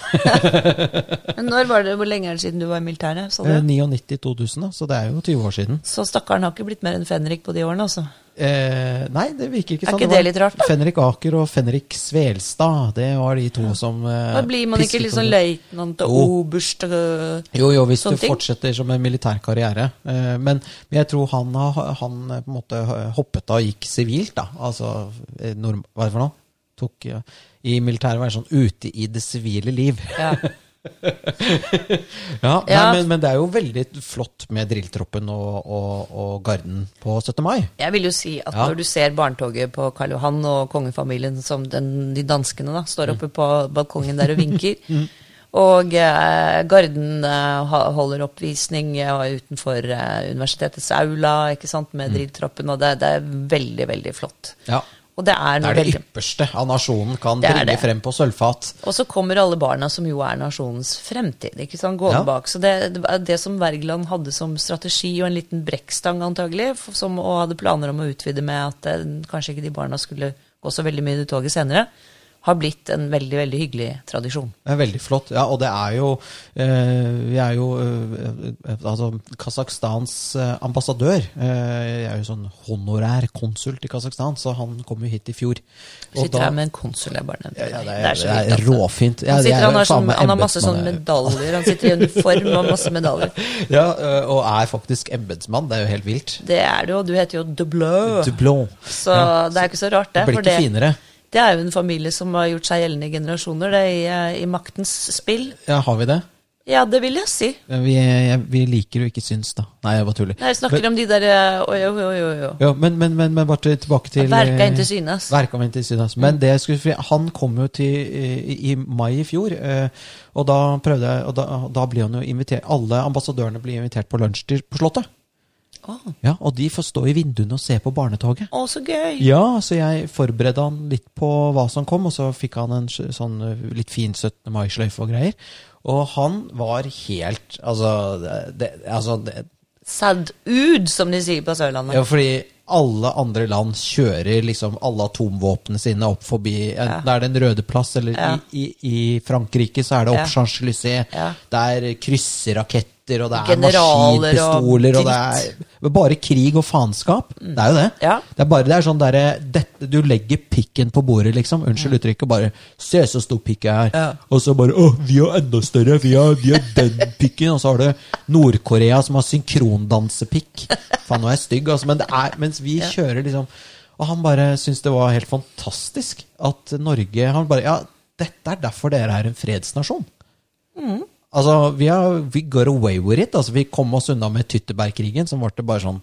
Men når var det, Hvor lenge er det siden du var i militæret? 99-2000, da. Så det er jo 20 år siden. Så stakkaren har ikke blitt mer enn Fenrik på de årene, altså. Eh, nei, det virker ikke sånn. Er ikke det, det litt rart, da? Fenrik Aker og Fenrik Svelstad, det var de to som eh, Da blir man ikke litt sånn løytnant og oberst og Jo, jo, hvis du ting. fortsetter som en militær karriere. Eh, Men, jeg tror han, har- han eh, på en måte hoppet av og gikk sivilt, da. Altså, eh, norm, hva er det for noe? Tok ja. I militæret var det sånn ute i det sivile liv. ja. Ja, nei, Ja. men, men det er jo veldig flott med drilltroppen og, og, og Garden på 17. mai. Jeg vil jo si at Ja. når du ser barnetoget på Karl Johan og kongefamilien som den, de danskene da, står Mm. oppe på balkongen der og vinker, Og eh, Garden eh, holder oppvisning eh, utenfor eh, universitetets aula ikke sant, med drilltrappen, og det, det er veldig, veldig flott. Ja. Og det er Det er det ypperste av nasjonen kan bringe frem på sølvfat. Og så kommer alle barna, som jo er nasjonens fremtid. ikke sant, gående Ja. bak. Så det, det som Wergeland hadde som strategi, og en liten brekkstang antagelig, som, og hadde planer om å utvide med at eh, kanskje ikke de barna skulle gå så veldig mye i toget senere, har blitt en veldig, veldig hyggelig tradisjon. Det er veldig flott. Ja, og det er jo eh, Vi er jo eh, eh, Altså, Kasakhstans ambassadør Jeg er jo sånn honorær konsul til Kasakhstan, så han kom jo hit i fjor. Og Sitter da- her med en konsul, jeg bare nevner ja, det, det. er, så det er råfint. Ja, Han, sitter, er han, har sånn, han har masse sånne medaljer. Han sitter i uniform og masse medaljer. Ja, og er faktisk embetsmann. Det er jo helt vilt. Det er det jo. Du heter jo Dublø. Dublon. Så Ja, det er ikke så rart, det. Det blir ikke det- finere. Det er jo en familie som har gjort seg gjeldende i generasjoner, det, i, eh, i maktens spill. Ja, har vi det? Ja, det vil jeg si. Vi, jeg, vi liker jo ikke syns, da. Nei, jeg bare tuller. Nei, Jeg snakker om de der eh, Oi, oi, oi, oi. Ja, men, men, men, men bare tilbake til Verka eh, inn til synes. Verka inn til synes. Men det jeg skulle, han kom jo til i, i mai i fjor, og da prøvde jeg Og da, da blir han jo invitert Alle ambassadørene blir invitert på lunsj på Slottet. Å, Ja, Og de får stå i vinduene og se på barnetoget. å, så gøy. Ja, så jeg forberedte han litt på hva som kom, og så fikk han en sånn eh, litt fin 17. mai-sløyfe og greier. Og han var helt Altså, det, altså det, Sad ud, som de sier på Sørlandet. Ja, fordi alle andre land kjører liksom alle atomvåpnene sine opp forbi Enten er det en røde plass, eller Ja. i, i, i Frankrike så er det Ja. opp Champs-Élysées. Ja. Det er krysseraketter, og det er Generaler og og, det er bare krig og faenskap. Det er jo det. Ja. Det er bare det er sånn derre Du legger pikken på bordet, liksom. Unnskyld uttrykket. Bare Se så stor pikk jeg er. Ja. Og så bare Å, vi har enda større. Vi har, vi har den pikken. Og så har du Nord-Korea som har synkrondansepikk. Faen, nå er jeg stygg, altså. Men det er, mens vi kjører liksom Og han bare syntes det var helt fantastisk at Norge Han bare Ja, dette er derfor dere er en fredsnasjon. Altså, vi har We got away with it. Altså, vi kom oss unna med Tyttebergkrigen, som varte bare sånn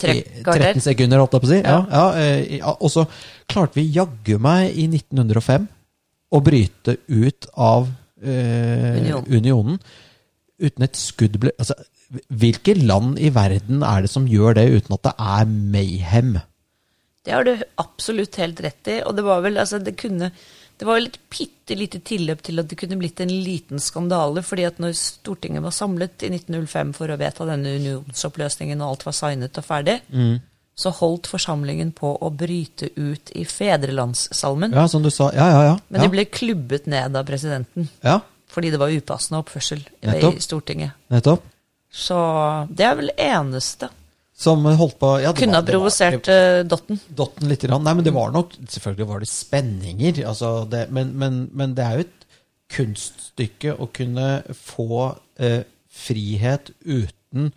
i 13 sekunder, holdt jeg på å si. Ja. Ja, eh, ja, og så klarte vi jaggu meg i 1905 å bryte ut av eh, Union. unionen uten et skudd ble altså, Hvilke land i verden er det som gjør det uten at det er mayhem? Det har du absolutt helt rett i. Og det var vel altså, det kunne det var vel et bitte lite tilløp til at det kunne blitt en liten skandale. fordi at når Stortinget var samlet i 1905 for å vedta denne unionsoppløsningen, og alt var signet og ferdig, så holdt forsamlingen på å bryte ut i fedrelandssalmen. Ja, som du sa. Ja, ja, ja. Men ja. de ble klubbet ned av presidenten ja fordi det var upassende oppførsel Nettopp. i Stortinget. nettopp. Så det er vel eneste. Som holdt på ja, Kunne ha provosert eh, Dotten. Dotten litt. Nei, men det var nok Selvfølgelig var det spenninger, altså det, men, men, men det er jo et kunststykke å kunne få eh, frihet uten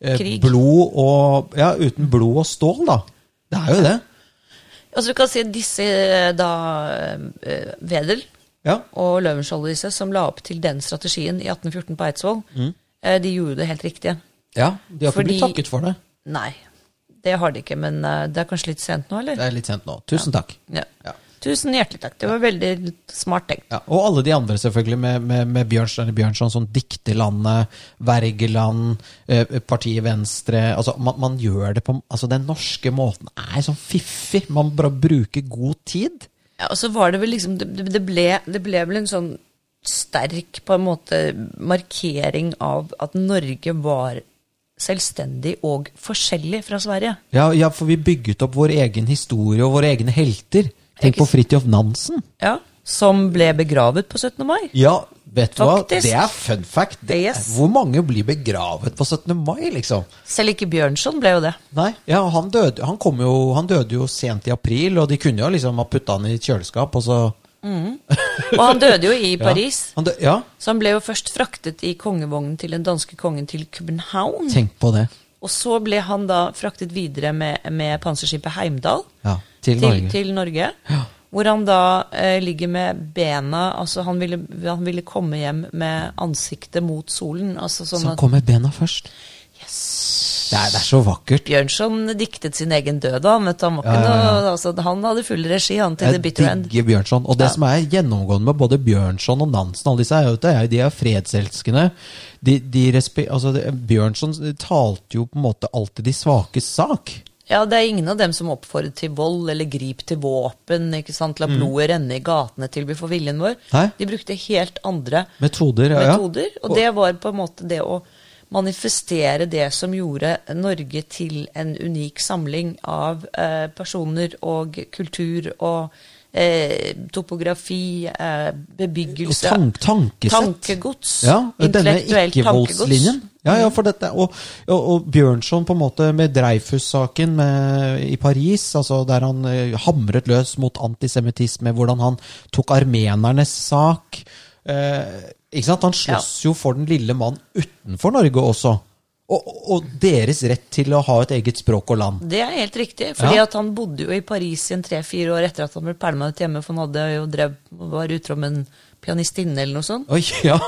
eh, blod og Ja, uten blod og stål, da. Det er jo det. Altså du kan si disse eh, da eh, Wedel Ja. og Løvenskiold disse, som la opp til den strategien i 1814 på Eidsvoll, mm. de gjorde det helt riktige. ja de har ikke blitt takket for det. Nei, det har de ikke, men eh, det er kanskje litt sent nå, eller? Det er litt sent nå. Tusen takk. Ja. Ja. Tusen hjertelig takk. Det var veldig smart tenkt. Ja, og alle de andre, selvfølgelig, med, med, med Bjørnstjerne Bjørnson, sånn Dikterlandet, Wergeland, eh, Partiet Venstre altså man, man gjør det på Altså, den norske måten er sånn fiffig. Man bare bruker god tid. Ja, og så var det vel liksom Det, det, ble, det ble vel en sånn sterk på en måte markering av at Norge var selvstendig og forskjellig fra Sverige. Ja, ja, for vi bygget opp vår egen historie og våre egne helter. Tenk på Fridtjof Nansen. Ja, Som ble begravet på 17. mai. Ja, vet du hva? Det er fun fact. Det, Yes. Hvor mange blir begravet på 17. mai, liksom? Selv ikke Bjørnson ble jo det. Nei, ja, han døde, han, kom jo, han døde jo sent i april, og de kunne jo liksom ha putta han i et kjøleskap, og så Og han døde jo i Paris. Ja, han ja, Så han ble jo først fraktet i kongevognen til den danske kongen til København. tenk på det. Og så ble han da fraktet videre med, med panserskipet Heimdal Ja, til til, Norge. til Norge. Ja. Hvor han da eh, ligger med bena Altså han ville, han ville komme hjem med ansiktet mot solen. Altså sånn Så han kom med bena først. Yes. Det er, det er så vakkert. Bjørnson diktet sin egen død, da. Vet du, han, Ja, ja, ja. Altså, han hadde full regi, han, til The Jeg Bitter End. Bjørnson. Og det som er gjennomgående med både Bjørnson og Nansen, alle disse er jo er- de er fredselskende. De, de altså, Bjørnson talte jo på en måte alltid de svakes sak. Ja, det er ingen av dem som oppfordret til vold eller grip til våpen. ikke sant? La blodet renne i gatene til vi får viljen vår. Hæ? De brukte helt andre Metoder, metoder. Og det var på en måte det å manifestere det som gjorde Norge til en unik samling av eh, personer og kultur og eh, topografi, eh, bebyggelse Tank, tankesett. Tankegods. Ja, denne ikke-voldslinjen. Ja, ja, for dette, og, og, og Bjørnson på en måte med Dreyfus-saken i Paris, altså der han eh, hamret løs mot antisemittisme, hvordan han tok armenernes sak. Eh, ikke sant? Han slåss jo for den lille mann utenfor Norge også. Og, og deres rett til å ha et eget språk og land. Det er helt riktig. fordi Ja. at han bodde jo i Paris i en tre-fire år etter at han ble pælma ut hjemme, for han hadde jo drev, var utro med en pianistinne eller noe sånt. Oi, ja.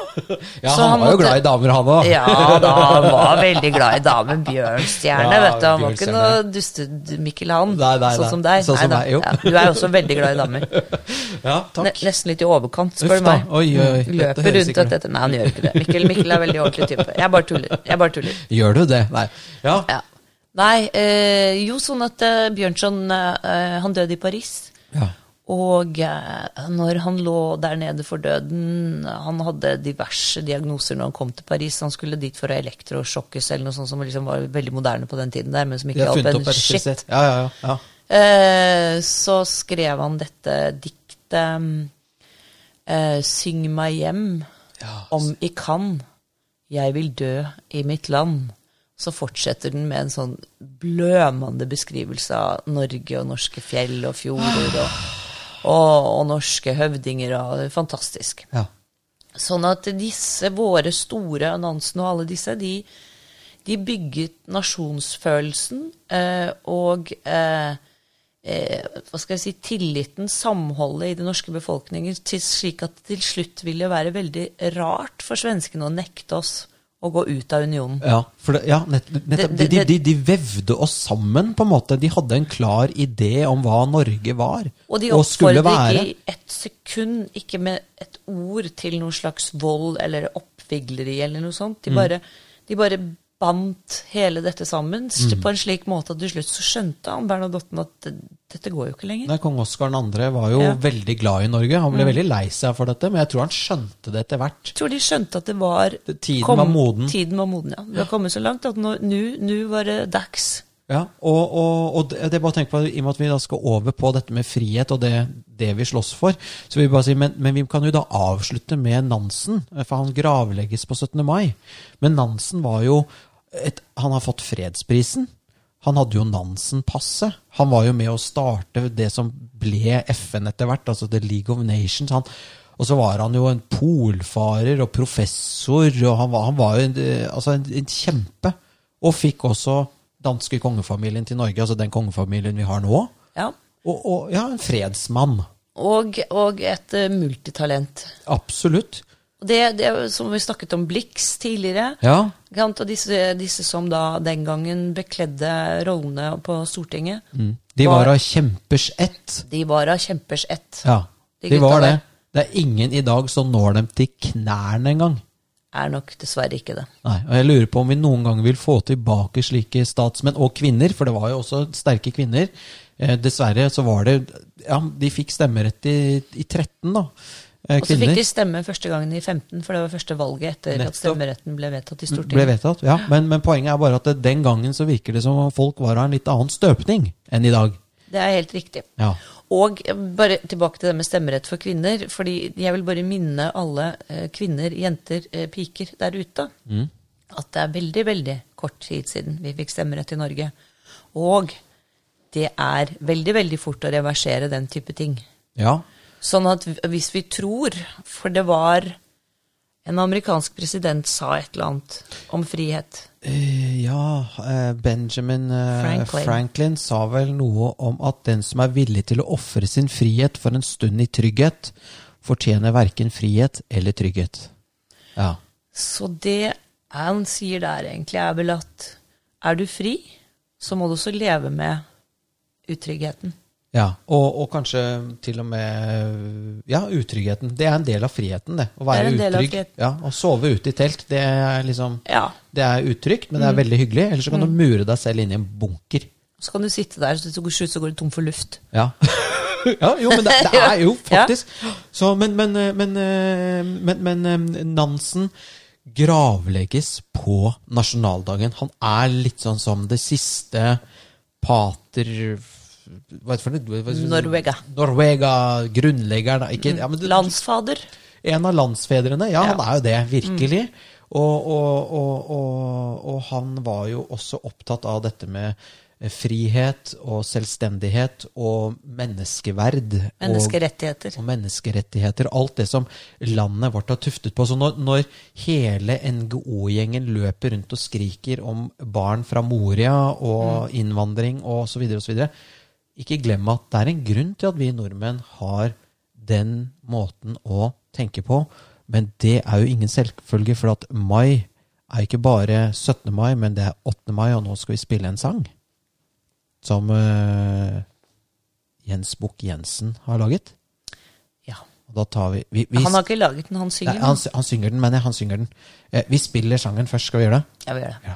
ja Så han, han var jo måtte- glad i damer, han òg. Ja da, han var veldig glad i damen Bjørnstjerne, Ja, vet du. Han var ikke noe duste-Mikkel han, Nei, nei, sånn som deg. Sånn som Nei. Ja, du er også veldig glad i damer. Ja, Ne takk. nesten litt i overkant, spør du meg. Oi, oi. Mm, Løper rundt og dette. Nei, han gjør ikke det. Mikkel, Mikkel er veldig ordentlig type. Jeg bare tuller. Jeg bare tuller. Gjør du det? Nei. Ja. Ja. Nei, øh, jo, sånn at øh, Bjørnson øh, Han døde i Paris. ja. Og eh, når han lå der nede for døden Han hadde diverse diagnoser når han kom til Paris. Han skulle dit for å elektrosjokkes eller noe sånt som liksom var veldig moderne på den tiden. der, men som ikke hjalp en shit. Ja, ja, ja. ja. Eh, så skrev han dette diktet eh, Syng meg hjem om i kan, jeg vil dø i mitt land. Så fortsetter den med en sånn blømende beskrivelse av Norge og norske fjell og fjorder og, og, og norske høvdinger. og Fantastisk. ja. Sånn at disse, våre store annonsene og alle disse, de, de bygget nasjonsfølelsen eh, og eh, eh, hva skal jeg si, tilliten, samholdet i den norske befolkningen, til, slik at det til slutt ville være veldig rart for svenskene å nekte oss å gå ut av unionen. Ja, for det, ja nett, nettopp. De, de, de, de vevde oss sammen, på en måte. De hadde en klar idé om hva Norge var Og de skulle oppfordret ikke i ett sekund, ikke med et ord, til noen slags vold eller oppvigleri eller noe sånt. Mm. De bare, de bare bandt hele dette sammen Mm. på en slik måte at til slutt så skjønte han Bernadotten at dette går jo ikke lenger. Nei, Kong Oskar 2. var jo Ja. Mm. veldig glad i Norge. Han ble veldig lei seg for dette, men jeg tror han skjønte det etter hvert. Jeg tror de skjønte at det var Tiden kom- var moden. Tiden var moden, ja. Det har kommet så langt at nå nå- var det dags. Ja, og, og, og det, det er bare å tenke på, I og med at vi da skal over på dette med frihet og det, det vi slåss for, så vil vi bare si, men, men vi kan jo da avslutte med Nansen, for han gravlegges på 17. mai. Men Nansen var jo et, Han har fått fredsprisen. Han hadde jo Nansen-passet. Han var jo med å starte det som ble FN etter hvert, altså The League of Nations. Han, og så var han jo en polfarer og professor, og han var, han var jo en, altså en, en kjempe. Og fikk også danske kongefamilien til Norge, altså den kongefamilien vi har nå. Ja. Og, og ja, en fredsmann. Og, og et eh, multitalent. Absolutt. Og Det, det som vi snakket om Blix tidligere. Ja. Og disse, disse som da den gangen bekledde rollene på Stortinget, Mm. De var av kjempers ett. de var av kjempers ett. Ja, De de var det. der. Det er ingen i dag som når dem til knærne engang. Er nok dessverre ikke det. Nei, og jeg lurer på om vi noen gang vil få tilbake slike statsmenn, og kvinner, for det var jo også sterke kvinner. Eh, dessverre så var det Ja, de fikk stemmerett i, i 13, da. Eh, Og så fikk de stemme første gangen i 15, for det var første valget etter Nettopp. at stemmeretten ble vedtatt i ble Stortinget. vedtatt. Ja, men, men poenget er bare at den gangen så virker det som om folk var av en litt annen støpning enn i dag. Det er helt riktig. Ja. Og bare tilbake til det med stemmerett for kvinner. fordi jeg vil bare minne alle eh, kvinner, jenter, eh, piker der ute at det er veldig, veldig kort tid siden vi fikk stemmerett i Norge. Og det er veldig, veldig fort å reversere den type ting. ja. Sånn at hvis vi tror For det var en amerikansk president sa et eller annet om frihet. Eh, ja, eh, Benjamin eh, Franklin. Franklin. sa vel noe om at den som er villig til å ofre sin frihet for en stund i trygghet, fortjener verken frihet eller trygghet. Ja. Så det han sier der, egentlig, er vel at er du fri, så må du også leve med utryggheten. Ja, og, og kanskje til og med Ja, utryggheten. Det er en del av friheten, det. Å være Det utrygg. Ja, Å sove ute i telt, det er liksom Ja. Det er utrygt, men det Mm. er veldig hyggelig. Eller så kan du mure deg selv inn i en bunker. Så kan du sitte der, så til slutt så går du tom for luft. Ja. ja, jo, men det, det er jo faktisk Så, men, men, men, eh, men, men eh, Nansen gravlegges på nasjonaldagen. Han er litt sånn som det siste pater Hva heter det? Norvega. Norvega, grunnleggeren. Ikke, ja, men det, Landsfader. en av landsfedrene. Ja, han er jo det, virkelig. Og, og, og, og, og han var jo også opptatt av dette med eh, frihet og selvstendighet og menneskeverd. Menneskerettigheter. og menneskerettigheter. Alt det som landet vårt har tuftet på. Så når, når hele NGO-gjengen løper rundt og skriker om barn fra Moria og innvandring og så videre og så videre, ikke glem at det er en grunn til at vi nordmenn har den måten å tenke på. Men det er jo ingen selvfølge, for at mai er ikke bare 17. mai, men det er 8. mai, og nå skal vi spille en sang som uh, Jens Bukk-Jensen har laget. Ja. Og da tar vi, vi, vi Han har ikke laget den, han synger Nei, den. han, han synger den, mener jeg. Han synger den. Eh, vi spiller sangen først. Skal vi gjøre det? Ja, vi gjør det. Ja.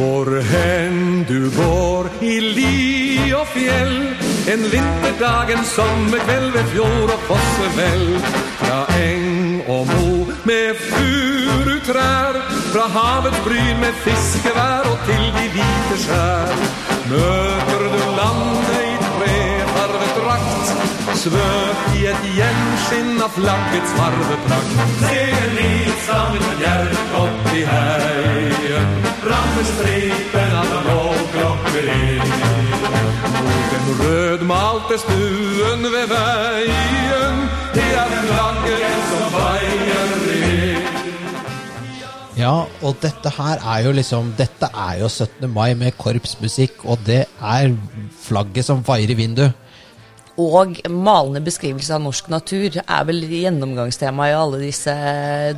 Hvor hen du går i li og fjell. En vinterdag, en sommerkveld ved fjord og fossevell Fra eng og mo med furutrær Fra havets bryn med fiskevær og til de hvite skjær. Møter du landet i trefarvet drakt svøpt i et gjenskinn av flaggets farveprakt. Ser en som sammen med opp i heien Rammer stripen av blå klokker den rødmalte stuen ved veien Det er flagget som veier Ja, og dette her er jo liksom Dette er jo 17. mai med korpsmusikk, og det er flagget som vaier i vinduet. Og malende beskrivelse av norsk natur er vel gjennomgangstema i alle disse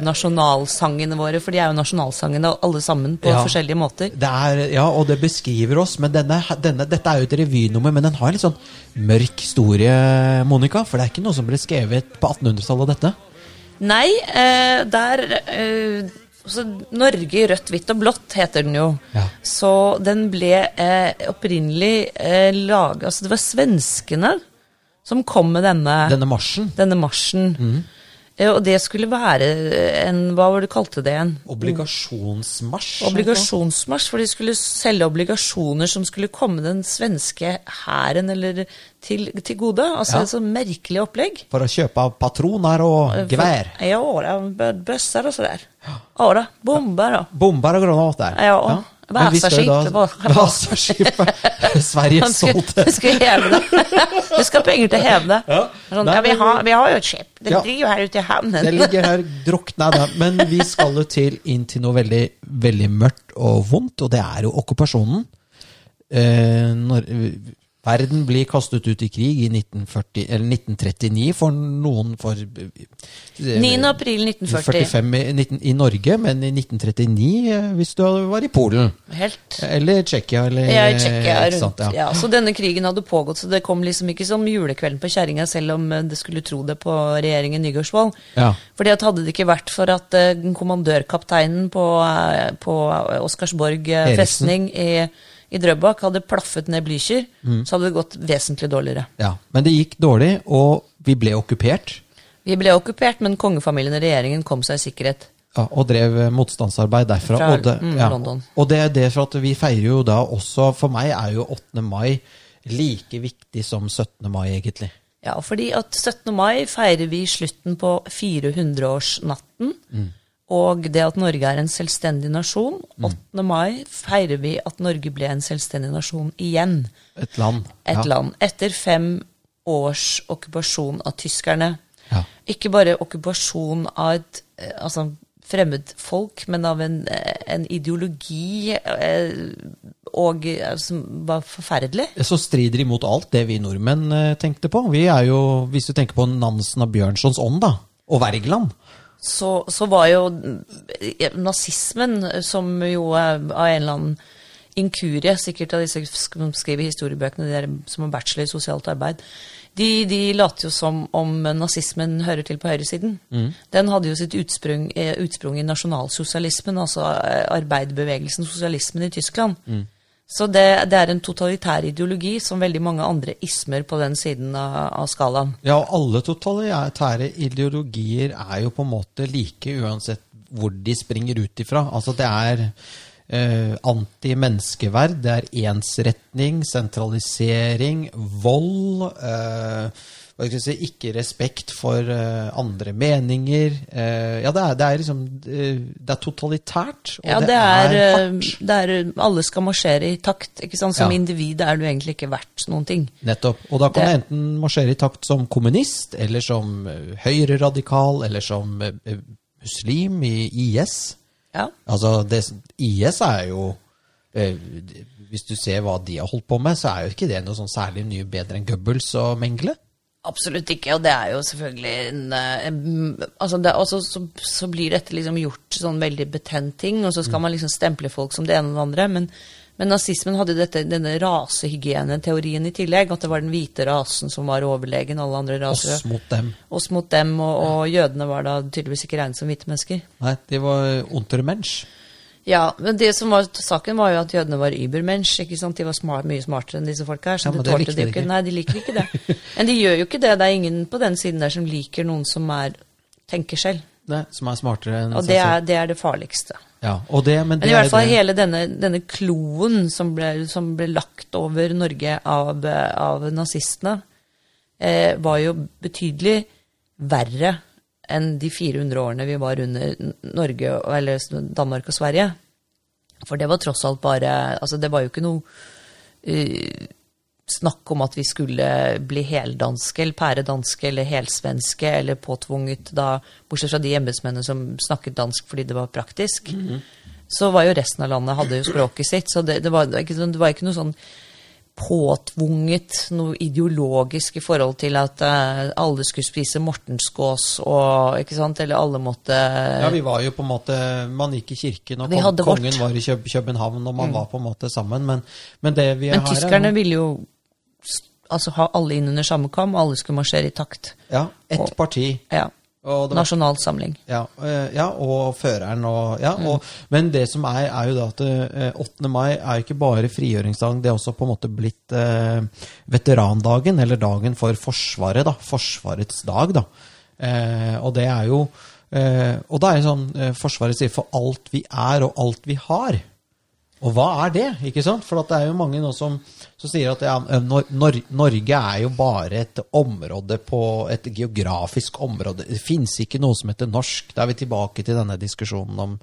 nasjonalsangene våre, for de er jo nasjonalsangene alle sammen på Ja. forskjellige måter. Det er, ja, og det beskriver oss, men denne, denne, dette er jo et revynummer, men den har en litt sånn mørk historie, Monica, for det er ikke noe som ble skrevet på 1800-tallet, dette. Nei, eh, der eh, så Norge i rødt, hvitt og blått heter den jo. Ja. Så den ble eh, opprinnelig eh, laget Altså, det var svenskene som kom med denne, Denne marsjen. denne marsjen. Mm. og det skulle være en Hva var det du kalte det igjen? Obligasjonsmarsj. Obligasjonsmarsj, for de skulle selge obligasjoner som skulle komme den svenske hæren til, til gode. Altså Ja. et så merkelig opplegg. For å kjøpe patroner og gevær. Ja, bøsser og så der. sådär. Ja, bomber og Bomber og granater. Ja, Men Vasaskip, det var- Sveriges Han du skal heve det. Du skal ha penger til å heve det. Ja. Sånn, Nei, ja, vi, har, vi har jo et skip. Det Ja. ligger jo her ute i havnen. Det ligger her drukna. Men vi skal jo til inn til noe veldig, veldig mørkt og vondt, og det er jo okkupasjonen. Eh, når, verden blir kastet ut i krig i 1940, eller 1939 for noen for eh, 9. april 1940. 45 i, 19, i Norge, men i 1939 eh, hvis du var i Polen. Helt Eller Tsjekkia, eller Ja, i Tsjekkia rundt. ja. Ja, så denne krigen hadde pågått, så det kom liksom ikke som julekvelden på kjerringa, selv om eh, det skulle tro det på regjeringen Nygaardsvold. Ja. Fordi at hadde det ikke vært for at eh, kommandørkapteinen på, eh, på Oscarsborg eh, Eriksen. festning i, i Drøbak hadde plaffet ned Blücher, Mm. så hadde det gått vesentlig dårligere. ja. Men det gikk dårlig, og vi ble okkupert. Vi ble okkupert, men kongefamilien og regjeringen kom seg i sikkerhet. Ja, og drev eh, motstandsarbeid derfra. Fra, og, det, mm, ja. Og det er det for at vi feirer jo da også For meg er jo 8. mai like viktig som 17. mai, egentlig. Ja, fordi at 17. mai feirer vi slutten på 400-årsnatten. Og det at Norge er en selvstendig nasjon. 8. mai feirer vi at Norge ble en selvstendig nasjon igjen. Et land. Et ja. land. Etter fem års okkupasjon av tyskerne. Ja. Ikke bare okkupasjon av et altså, fremmed folk, men av en, eh, en ideologi eh, og eh, som var forferdelig. Så strider imot alt det vi nordmenn eh, tenkte på. Vi er jo, Hvis du tenker på Nansen og Bjørnsons ånd, da, og Wergeland Så, så var jo eh, nazismen, som jo av en eller annen inkurie, sikkert av disse som skriver historiebøkene, de der som har bachelor i sosialt arbeid, de, de later jo som om nazismen hører til på høyresiden. Den hadde jo sitt utsprung, eh, utsprung i nasjonalsosialismen, altså eh, arbeiderbevegelsen, sosialismen i Tyskland. Så det, det er en totalitær ideologi som veldig mange andre ismer på den siden av, av skalaen. Ja, og alle totalitære ideologier er jo på en måte like uansett hvor de springer ut ifra. Altså det er eh, anti-menneskeverd, det er ensretning, sentralisering, vold eh, si, Ikke respekt for eh, andre meninger. Eh, ja, det er, det er liksom eh, Det er totalitært, og Ja, det, det er, er hardt. det er Alle skal marsjere i takt. ikke sant? Som Ja. individ er du egentlig ikke verdt noen ting. Nettopp. Og da kan Det- du enten marsjere i takt som kommunist, eller som høyreradikal, eller som muslim i IS. Ja. Altså, det, IS er jo Hvis du ser hva de har holdt på med, så er jo ikke det noe sånn særlig mye bedre enn Goebbels og Mengele. Absolutt ikke, og det er jo selvfølgelig en, eh, en altså det, Og så, så, så blir dette liksom gjort sånn veldig betent ting, og så skal man liksom stemple folk som det ene og det andre. Men, men nazismen hadde dette, denne rasehygieneteorien i tillegg, at det var den hvite rasen som var overlegen alle andre raser. Oss mot dem. Oss mot dem, og, og jødene var da tydeligvis ikke regnet som hvite mennesker. Nei, de var untermensch. Ja, men det som var saken var jo at jødene var übermensch, ikke sant? De var smart, mye smartere enn disse folka her, så Ja, de det det tålte likte de jo ikke. Nei, de liker ikke det. Men de gjør jo ikke det. Det er ingen på den siden der som liker noen som er tenker selv. Nei, som er smartere enn Og det er det, er det farligste. Ja, og det, men det Men i er hvert fall det- hele denne, denne kloen som ble, som ble lagt over Norge av, av nazistene, eh, var jo betydelig verre enn de 400 årene vi var under Norge, eller Danmark og Sverige. For det var tross alt bare Altså, det var jo ikke noe uh, snakk om at vi skulle bli heldanske eller pæredanske eller helsvenske eller påtvunget da, bortsett fra de embetsmennene som snakket dansk fordi det var praktisk, så var jo resten av landet hadde jo språket sitt. Så det, det, var, det, var ikke, sånn- det var ikke noe sånn påtvunget, noe ideologisk i forhold til at uh, alle skulle spise mortensgås og ikke sant, eller alle måtte Ja, vi var jo på en måte Man gikk i kirken, og Vi kong, vårt. kongen var i Køb København, og man var på en måte sammen, men, men det vi Men har tyskerne er ville jo altså ha alle inn under samme kam, alle skulle marsjere i takt. Ja, ett Og- parti. Ja. Nasjonalsamling. Ja, øh, ja, og føreren og Ja, og, men det som er, er jo da at øh, 8. mai er ikke bare frigjøringsdagen, det er også på en måte blitt eh, veterandagen, eller dagen for Forsvaret, da. Forsvarets dag, da. Eh, og det er jo eh, Og da er det sånn eh, Forsvaret sier 'for alt vi er og alt vi har'. Og hva er det? ikke sant? For at det er jo mange nå som, som sier at ja, Nor Nor Norge er jo bare et område på et geografisk område. Det fins ikke noe som heter norsk. Da er vi tilbake til denne diskusjonen om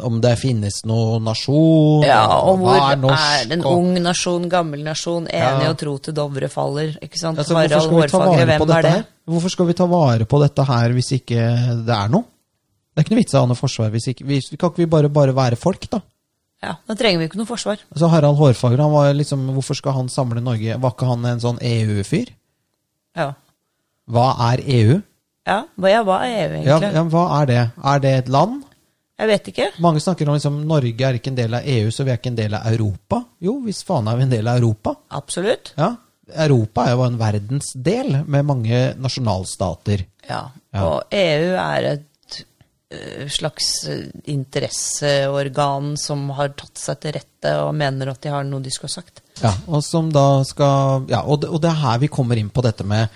om det finnes noen nasjon, Ja, og hvor er, er en og- ung nasjon, gammel nasjon, enig Ja. og tro til Dovre faller? Ikke sant? Altså, hvorfor Harald skal Hårfagre, hvem er dette det? Hvorfor skal vi ta vare på dette her hvis ikke det er noe? Det er ikke noe vits i å ha noe forsvar hvis ikke vi, Kan ikke vi bare, bare være folk, da? Ja, Da trenger vi ikke noe forsvar. Altså Harald Hårfagre, han var liksom, hvorfor skal han samle Norge? Var ikke han en sånn EU-fyr? Ja. Hva er EU? Ja, hva, ja, er EU egentlig? ja, hva er det? Er det et land? Jeg vet ikke. Mange snakker om liksom Norge er ikke en del av EU, så vi er ikke en del av Europa. Jo, hvis faen er vi en del av Europa. Absolutt. Ja, Europa er jo en verdensdel med mange nasjonalstater. Ja. Ja. Og EU er et slags eh, interesseorgan som har tatt seg til rette og mener at de har noe de skulle ha sagt. Ja, og skal Ja, og det, og det er her vi kommer inn på dette med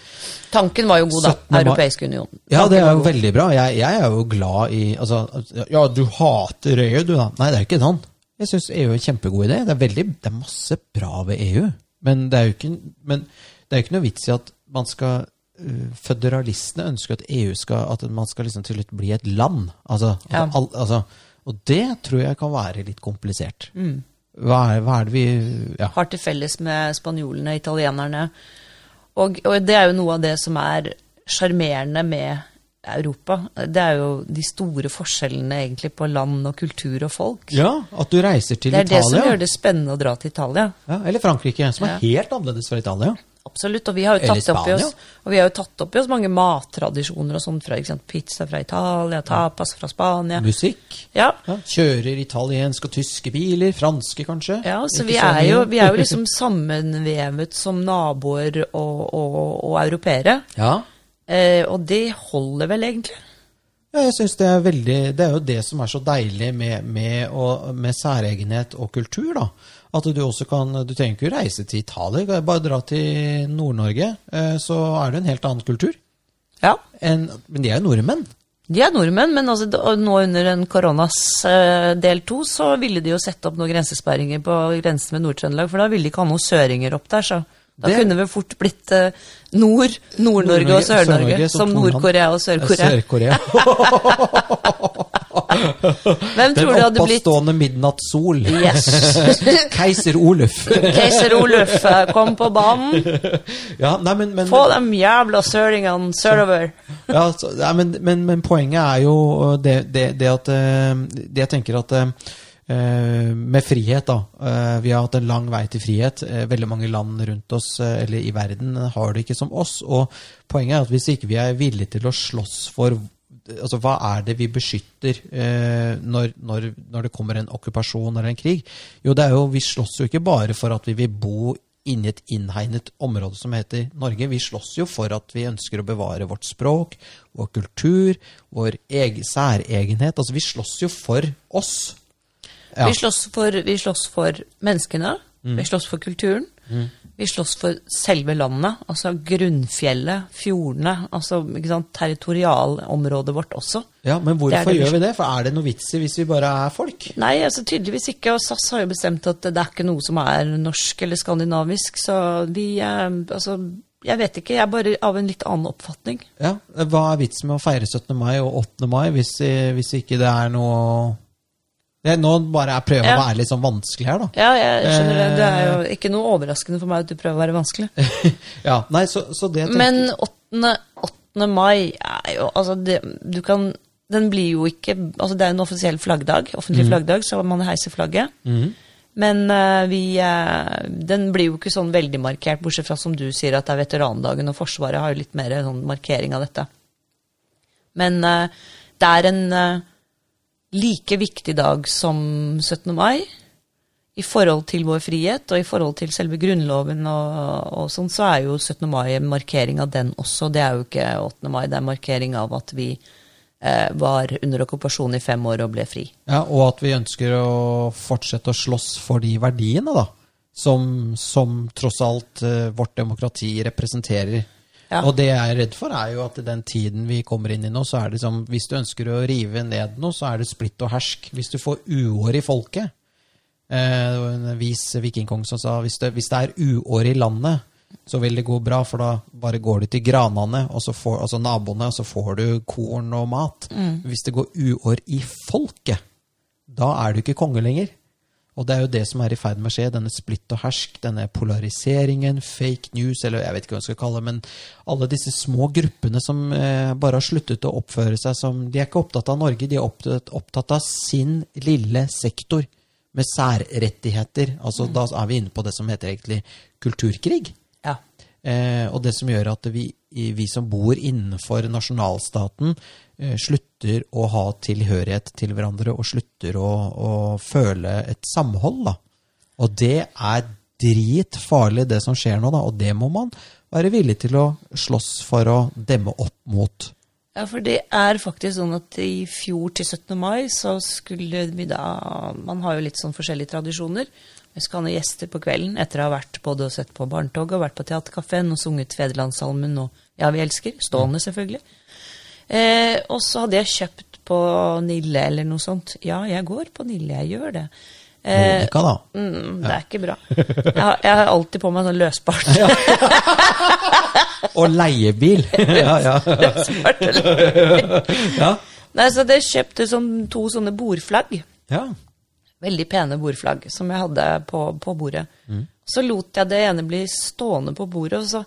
Tanken var jo god, da. Europeisk union. Ja, det er jo veldig bra. Jeg, jeg er jo glad i altså, Ja, du hater EU, du, da. Nei, det er ikke sånn. Jeg syns EU er en kjempegod idé. Det er, veldig, det er masse bra ved EU. Men det er jo ikke, men det er jo ikke noe vits i at man skal Føderalistene ønsker at EU skal At man skal liksom til slutt bli et land. Altså, Ja. al, altså, og det tror jeg kan være litt komplisert. Mm. Hva, er, hva er det vi Ja. har til felles med spanjolene, italienerne. Og, og det er jo noe av det som er sjarmerende med Europa. Det er jo de store forskjellene egentlig på land og kultur og folk. Ja, At du reiser til Italia. det er Italia. det som gjør det spennende å dra til Italia. Ja, eller Frankrike, som er helt annerledes fra Italia. Absolutt. Og vi har jo tatt opp i oss, og vi har jo tatt opp i oss mange mattradisjoner og sånt. Fra, ikke sant? Pizza fra Italia, tapas fra Spania. Musikk. Ja. Ja, kjører italienske og tyske biler. Franske, kanskje. Ja, så vi er, jo, vi er jo liksom sammenvevet som naboer og, og, og europeere. Ja. Eh, og det holder vel egentlig. Ja, jeg synes det er veldig Det er jo det som er så deilig med, med, med særegenhet og kultur, da. At du også kan Du trenger ikke reise til Italia, bare dra til Nord-Norge, eh, så er det en helt annen kultur. Ja. En, men de er jo nordmenn. De er nordmenn, men altså, nå under en koronas eh, del to, så ville de jo sette opp noen grensesperringer på grensen med Nord-Trøndelag, for da ville de ikke ha noen søringer opp der, så da Det- kunne vi fort blitt uh, Nord, Nord-Norge og Sør-Norge, som. Nord-Korea og Sør-Korea. Hvem Den tror du hadde blitt Den oppastående midnattssol. Yes! Keiser Oluf. Keiser Oluf eh, kom på banen. ja, nei, men, men, Få dem jævla sølingene sørover. ja, så, nei, men, men, men poenget er jo det, det, det at eh, Det jeg tenker at eh, med frihet, da. eh, Vi har hatt en lang vei til frihet. Eh, Veldig mange land rundt oss, eh, eller i verden, har det ikke som oss. Og poenget er at hvis ikke vi er villige til å slåss for Altså, hva er det vi beskytter eh, når, når, når det kommer en okkupasjon eller en krig? Jo, det er jo, vi slåss jo ikke bare for at vi vil bo inni et innhegnet område som heter Norge. Vi slåss jo for at vi ønsker å bevare vårt språk, vår kultur, vår egen, særegenhet. Altså, vi slåss jo for oss. Ja. Vi, slåss for, vi slåss for menneskene, Mm. vi slåss for kulturen. Vi slåss for selve landet, altså grunnfjellet, fjordene, altså sant, territorialområdet vårt også. Ja, Men hvorfor det det gjør vi det? For er det noe vits i hvis vi bare er folk? Nei, altså tydeligvis ikke, og SAS har jo bestemt at det er ikke noe som er norsk eller skandinavisk, så vi eh, Altså, jeg vet ikke, jeg er bare av en litt annen oppfatning. Ja, Hva er vitsen med å feire 17. mai og 8. mai hvis, hvis ikke det er noe det, Nå bare jeg prøver jeg å være litt sånn vanskelig her, da. Ja, jeg skjønner det. Det er jo Eh. ikke noe overraskende for meg at du prøver å være vanskelig. ja, nei, så, så det tenker- Men 8. 8. mai er jo Altså, det, du kan Den blir jo ikke Altså, det er en offisiell flaggdag, offentlig flaggdag, så man heiser flagget. Men uh, vi uh, Den blir jo ikke sånn veldig markert, bortsett fra som du sier at det er veterandagen, og Forsvaret har jo litt mer sånn markering av dette. Men uh, det er en like viktig dag som 17. mai. I forhold til vår frihet og i forhold til selve grunnloven og, og sånn, så er jo 17. mai en markering av den også. Det er jo ikke 8. mai, det er en markering av at vi eh, var under okkupasjon i fem år og ble fri. Ja, Og at vi ønsker å fortsette å slåss for de verdiene, da. Som, som tross alt eh, vårt demokrati representerer. Ja. Og det jeg er redd for, er jo at i den tiden vi kommer inn i nå, så er det som Hvis du ønsker å rive ned noe, så er det splitt og hersk. Hvis du får uår i folket eh, Det var en vis vikingkong som sa hvis det, hvis det er uår i landet, så vil det gå bra, for da bare går du til granene, og så får, altså naboene, og så får du korn og mat. Hvis det går uår i folket, da er du ikke konge lenger. Og det er jo det som er i ferd med å skje, denne splitt og hersk, denne polariseringen, fake news, eller jeg vet ikke hva jeg skal kalle det, men alle disse små gruppene som eh, bare har sluttet å oppføre seg som De er ikke opptatt av Norge, de er opptatt, opptatt av sin lille sektor med særrettigheter. Altså Da er vi inne på det som heter egentlig kulturkrig. Ja. Eh, og det som gjør at vi, vi som bor innenfor nasjonalstaten, eh, slutter å ha tilhørighet til hverandre og slutter å, å føle et samhold. Da. Og det er dritfarlig, det som skjer nå, da, og det må man være villig til å slåss for å demme opp mot. Ja, for det er faktisk sånn at i fjor til 17. mai så skulle vi da Man har jo litt sånn forskjellige tradisjoner. Vi skal ha noen gjester på kvelden etter å ha vært både og sett på Barnetoget og vært på Theatercaféen og sunget Federlandssalmen og Ja, vi elsker. Stående, selvfølgelig. Eh, og så hadde jeg kjøpt på Nille eller noe sånt. Ja, jeg går på Nille, jeg gjør det. Eh, Monica, da. mm, det er ikke bra. Jeg har, jeg har alltid på meg sånn løsbart. Og leiebil! ja, ja. løsbart eller- ja. Nei, så jeg kjøpte sånn, to sånne bordflagg. ja. veldig pene bordflagg som jeg hadde på, på bordet. Så lot jeg det ene bli stående på bordet, og så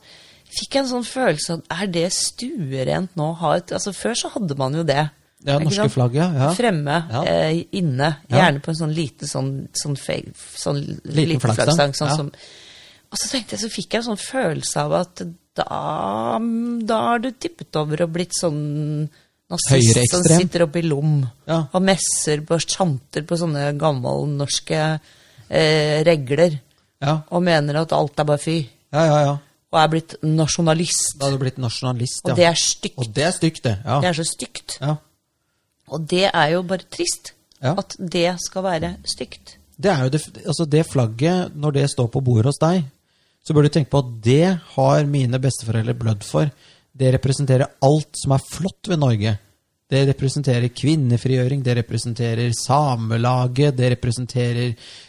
fikk jeg en sånn følelse av er det stuerent nå? et, altså Før så hadde man jo det. Ja, norske flagg, ja. Fremme, Ja. eh, inne. Gjerne på en sånn lite sånn, sånn, sånn Liten liten flaggstang. Sånn som, og så tenkte jeg, så fikk jeg en sånn følelse av at da, da har du tippet over og blitt sånn nazist som sitter oppe i lom Ja. og messer på chanter på sånne gammelnorske eh, regler Ja, og mener at alt er bare fy. ja, ja. ja. Og er blitt nasjonalist. Da er du blitt nasjonalist, ja. Og det er stygt. Og det er stygt, det. Ja. Det er så stygt. ja. Og det er jo bare trist. Ja. At det skal være stygt. Det er jo det, altså det flagget, når det står på bordet hos deg, så bør du tenke på at det har mine besteforeldre blødd for. Det representerer alt som er flott ved Norge. Det representerer kvinnefrigjøring, det representerer samelaget, det representerer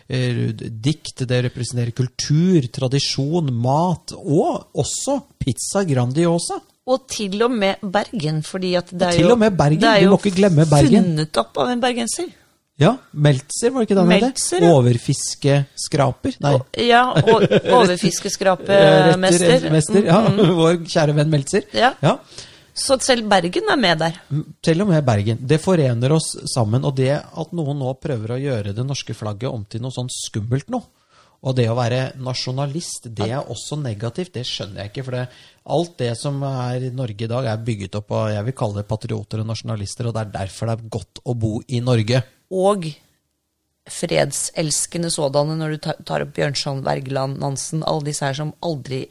eh, dikt, det representerer kultur, tradisjon, mat, og også pizza Grandiosa. Og til og med Bergen, fordi at det er Til jo og med Bergen, Det er jo funnet opp av en bergenser. Ja, Meltzer, var det ikke det han? Meltzer, ja. Overfiskeskraper? Nei. Ja, overfiskeskrapemester. Mester, ja. Vår kjære venn Meltzer. Mm, Ja. ja. Så selv Bergen er med der. Til og med Bergen. Det forener oss sammen. Og det at noen nå prøver å gjøre det norske flagget om til noe sånn skummelt nå, og det å være nasjonalist, det er også negativt. Det skjønner jeg ikke. For det, alt det som er i Norge i dag, er bygget opp av jeg vil kalle det patrioter og nasjonalister, og det er derfor det er godt å bo i Norge. Og fredselskende sådanne, når du tar opp Bjørnson, Wergeland, Nansen, alle disse her som aldri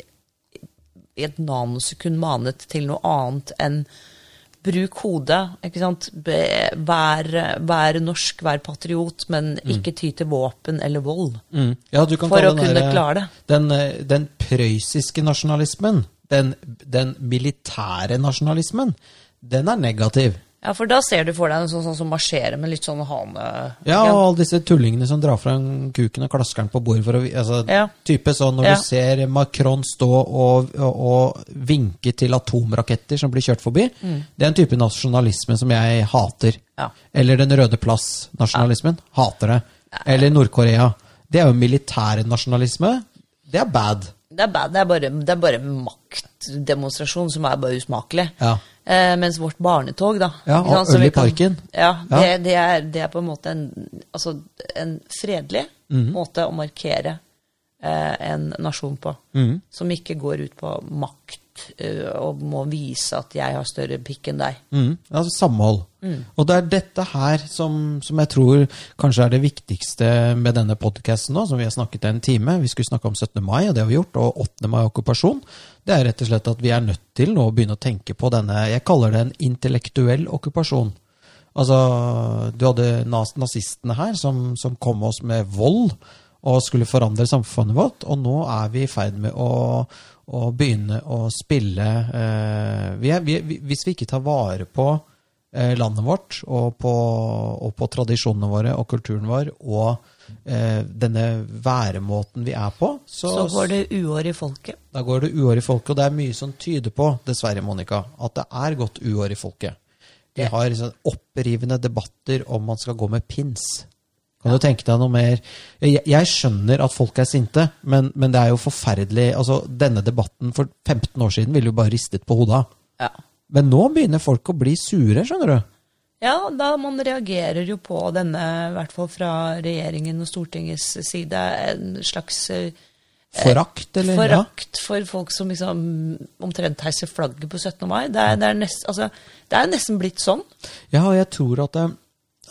i et nanosekund manet til noe annet enn bruk hodet. ikke sant? Vær, vær norsk, vær patriot, men ikke ty til våpen eller vold. Mm. Ja, du kan For å kunne der- klare det. Den, eh, den prøyssiske nasjonalismen, den, den militære nasjonalismen, den er negativ. Ja, for da ser du for deg en sånn, sånn som marsjerer med litt sånn hane... Ja, og alle disse tullingene som drar fram kuken og klasker den på bordet for å altså, Ja. Type sånn når Ja. du ser Macron stå og, og, og vinke til atomraketter som blir kjørt forbi. Det er en type nasjonalisme som jeg hater. Mm. Ja. Eller Den røde plass-nasjonalismen. Hater det. Eller Nord-Korea. Det er jo militærnasjonalisme. Det er bad. Det er bad. Det er bare, det er bare maktdemonstrasjon som er bare usmakelig. Ja. Eh, mens vårt barnetog, da Ja, og øl i parken. Ja, det, det, er, det er på en måte en, altså, en fredelig Mhm. måte å markere en nasjon på. Mm. Som ikke går ut på makt uh, og må vise at jeg har større pikk enn deg. Mm, altså samhold. Mm. Og det er dette her som, som jeg tror kanskje er det viktigste med denne podkasten nå, som vi har snakket en time. Vi skulle snakke om 17. mai, og det har vi gjort, og 8. mai okkupasjon. Det er rett og slett at vi er nødt til nå å begynne å tenke på denne Jeg kaller det en intellektuell okkupasjon. Altså, du hadde nazistene her som, som kom oss med vold og skulle forandre samfunnet vårt, og nå er vi i ferd med å, å begynne å spille eh, vi er, vi, vi, Hvis vi ikke tar vare på eh, landet vårt og på, og på tradisjonene våre og kulturen vår og eh, denne væremåten vi er på, så, Så går det uår i folket. da går det uår i folket. Og det er mye som tyder på, dessverre, Monica, at det er gått uår i folket. Vi har sånn opprivende debatter om man skal gå med pins. Kan du tenke deg noe mer jeg, jeg skjønner at folk er sinte, men, men det er jo forferdelig altså Denne debatten for 15 år siden ville jo bare ristet på hodet. av. Ja. Men nå begynner folk å bli sure, skjønner du. Ja, da man reagerer jo på denne, i hvert fall fra regjeringen og Stortingets side, en slags eh, Forakt, eller? forakt for folk som liksom omtrent heiser flagget på 17. mai. Det er, det er, nest, altså, det er nesten blitt sånn. Ja, og jeg tror at det,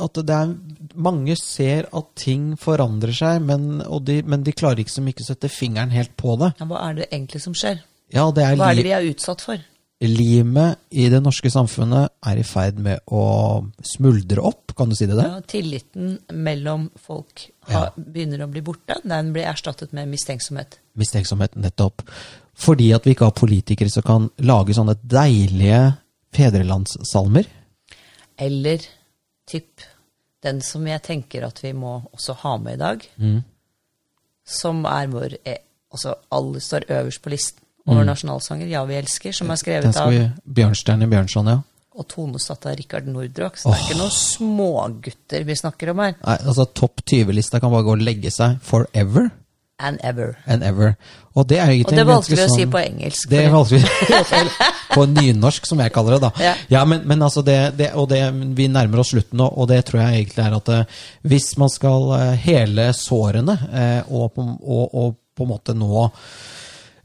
at det er Mange ser at ting forandrer seg, men, og de, men de klarer ikke som ikke å sette fingeren helt på det. Ja, hva er det egentlig som skjer? Ja, det er, Hva er det vi er utsatt for? limet i det norske samfunnet er i ferd med å smuldre opp, kan du si det der? Ja, tilliten mellom folk har, begynner å bli borte. Den blir erstattet med mistenksomhet. Mistenksomhet, nettopp. Fordi at vi ikke har politikere som kan lage sånne deilige fedrelandssalmer. Eller typ den som jeg tenker at vi må også ha med i dag, Mm. som er vår eh, Altså, alle står øverst på listen over nasjonalsanger. Ja, vi elsker, som er skrevet av Bjørnstjerne Bjørnson, ja. og tonesatt av Rikard Nordrock. Så det er ikke noen smågutter vi snakker om her. Nei, altså Topp 20-lista kan bare gå og legge seg forever. And ever. and ever. Og det er Og det valgte vi å si sånn- på engelsk. Det valgte vi på nynorsk, som jeg kaller det. da. Ja. Ja, men, men altså det, det, og det, Vi nærmer oss slutten nå, og det tror jeg egentlig er at eh, hvis man skal eh, hele sårene eh, og, på, og, og på en måte nå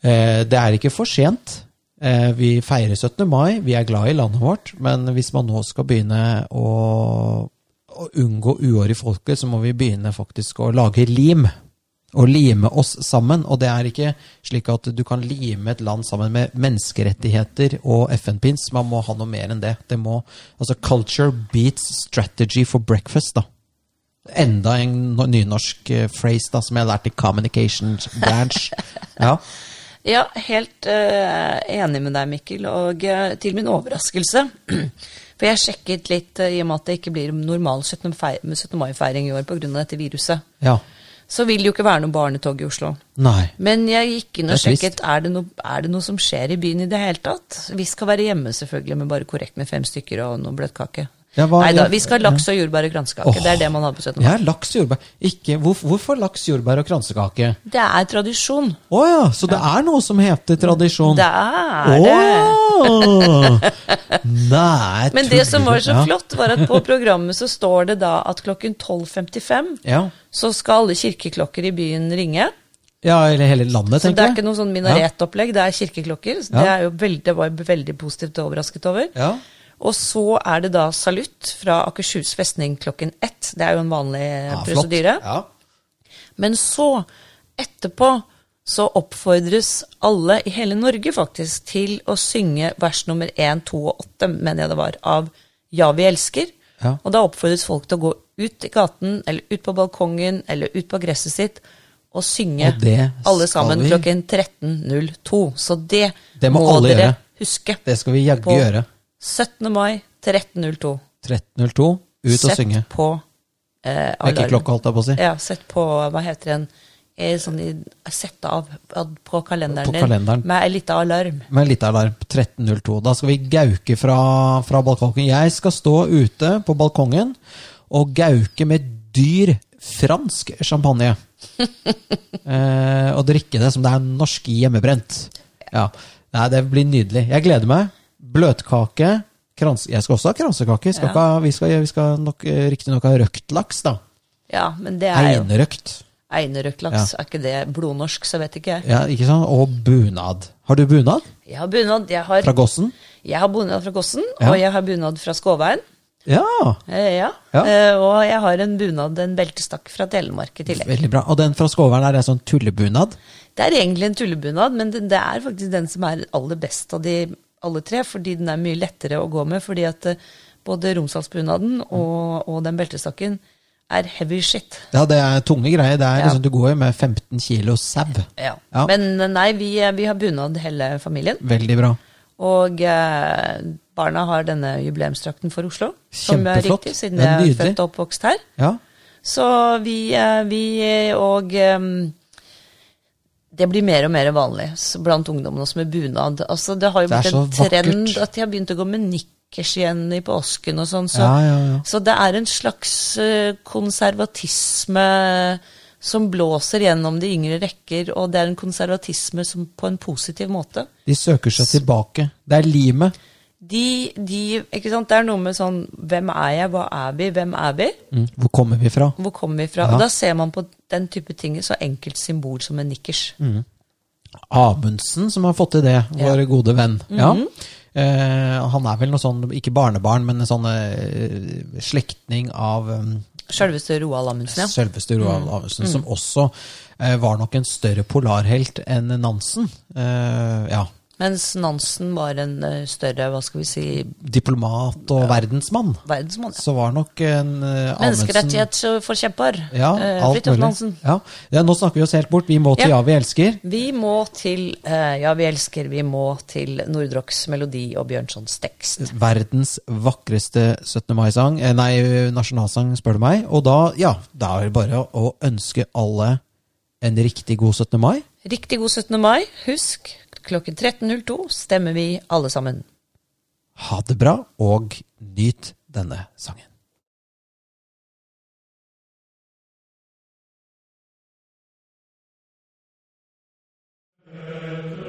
eh, Det er ikke for sent. Eh, vi feirer 17. mai, vi er glad i landet vårt, men hvis man nå skal begynne å, å unngå uår i folket, så må vi begynne faktisk å lage lim. Og lime oss sammen. Og det er ikke slik at du kan lime et land sammen med menneskerettigheter og FN-pins. Man må ha noe mer enn det. det må, altså Culture beats strategy for breakfast, da. Enda en nynorsk eh, phrase da, som jeg har lært i communication branch. Ja. Ja, helt uh, enig med deg, Mikkel. Og uh, til min overraskelse For jeg sjekket litt uh, i og med at det ikke blir normal 17. 17. mai-feiring i år pga. dette viruset. ja. Så vil det jo ikke være noe barnetog i Oslo. Nei. Men jeg gikk inn og er sjekket er det, er det noe som skjer i byen i det hele tatt. Vi skal være hjemme selvfølgelig, men bare korrekt med fem stykker og noe bløtkake. Ja, hva- Nei da, vi skal ha laks og jordbær og kransekake. Åh. Det er det man har på 17. mai. Ja, laks, jordbær. Ikke, hvor, hvorfor laks, jordbær og kransekake? Det er tradisjon. Å ja, så det er noe som heter tradisjon? Det er det. Åh! Nei, Men det som var så ja. flott, var at på programmet så står det da at klokken 12.55 Ja. så skal alle kirkeklokker i byen ringe. ja, eller hele landet, Så det er ikke noe sånn minaretopplegg, det er kirkeklokker. Ja. Det, er jo veldig, det var jeg veldig positivt overrasket over. Ja. Og så er det da salutt fra Akershus festning klokken ett. Det er jo en vanlig Ja, prosedyre. Ja. Men så, etterpå, så oppfordres alle i hele Norge faktisk til å synge vers nummer én, to og åtte, mener jeg det var, av Ja, vi elsker. Ja. Og da oppfordres folk til å gå ut i gaten, eller ut på balkongen, eller ut på gresset sitt, og synge Og alle sammen vi. klokken 13.02. Så det, Det må alle dere gjøre. huske. Det skal vi jaggu gjøre. 17. mai 13.02. 13.02, ut og Sett synge. på eh. Vekkerklokka, holdt jeg på å si. Ja, sett på, hva heter den, sånn i, sett av på kalenderen, På kalenderen. din med en liten alarm. Med litt alarm. 13.02. Da skal vi gauke fra, fra balkongen. Jeg skal stå ute på balkongen og gauke med dyr fransk champagne. eh, og drikke det som det er norsk hjemmebrent. Ja. Nei, det blir nydelig. Jeg gleder meg. Bløtkake. Krans jeg skal også ha kransekake. Vi skal, Ja. ha, vi skal, vi skal nok, eh, riktignok ha røkt laks, da. Ja, men det er jo Einerøkt. Einerøkt laks. Er ikke det blodnorsk, så vet ikke jeg. Ja, ikke sant? Og bunad. Har du bunad? Jeg har bunad jeg har, Fra Gossen? jeg har bunad fra Gossen, Ja. og jeg har bunad fra Skåveien. Ja. Eh, ja. Ja. Eh, og jeg har en bunad, en beltestakk fra Telemark i tillegg. Veldig bra. Og den fra Skåveien, er en sånn tullebunad? Det er egentlig en tullebunad, men det, det er faktisk den som er aller best av de alle tre, fordi den er mye lettere å gå med. Fordi at eh, både Romsdalsbunaden og, og den beltestakken er heavy shit. Ja, det er tunge greier. Det er Ja. liksom, Du går jo med 15 kilo sau. Ja. Ja. Men eh, nei, vi, eh, vi har bunad hele familien. Veldig bra. Og eh, barna har denne jubileumsdrakten for Oslo. Kjempeflott. Som er riktig, siden jeg er født og oppvokst her. Ja. Så vi, vi og eh, det blir mer og mer vanlig blant ungdommene også med bunad. Altså, det har jo Det blitt en trend vakkert. at de har begynt å gå med nikkers igjen i påsken og sånn. Så, Ja, ja, ja. så det er en slags eh, konservatisme som blåser gjennom de yngre rekker, og det er en konservatisme som på en positiv måte. De søker seg tilbake. Det er limet. De, de, ikke sant? Det er noe med sånn Hvem er jeg? Hva er vi? Hvem er vi? Mm. Hvor kommer vi fra? Hvor kommer vi fra? Ja. Og da ser man på den type ting så enkelt symbol som en nikkers. Amundsen som har fått til det, vår gode venn. Ja. Eh, han er vel noe sånn, ikke barnebarn, men en sånn eh, slektning av um, Sjølveste Roald Amundsen, ja. selveste Roald Amundsen, som også eh, var nok en større polarhelt enn Nansen. Eh, ja. Mens Nansen var en eh, større, hva skal vi si, Diplomat og verdensmann. verdensmann. Ja. Så var nok en uh, Amundsen Menneskerettighetsforkjemper. Ja, uh, Fridtjof. Nansen. Ja. ja, nå snakker vi oss helt bort. Vi må til Ja. Ja, vi elsker. Vi må til uh, Ja, vi elsker. Vi må til Nordrocks melodi og Bjørnsons tekst. Verdens vakreste 17. mai-sang, eh, nei, nasjonalsang, spør du meg. Og da, ja, da er det bare å ønske alle en riktig god 17. mai. Riktig god 17. mai. Husk, klokken 13.02 stemmer vi alle sammen. Ha det bra, og nyt denne sangen. Amen.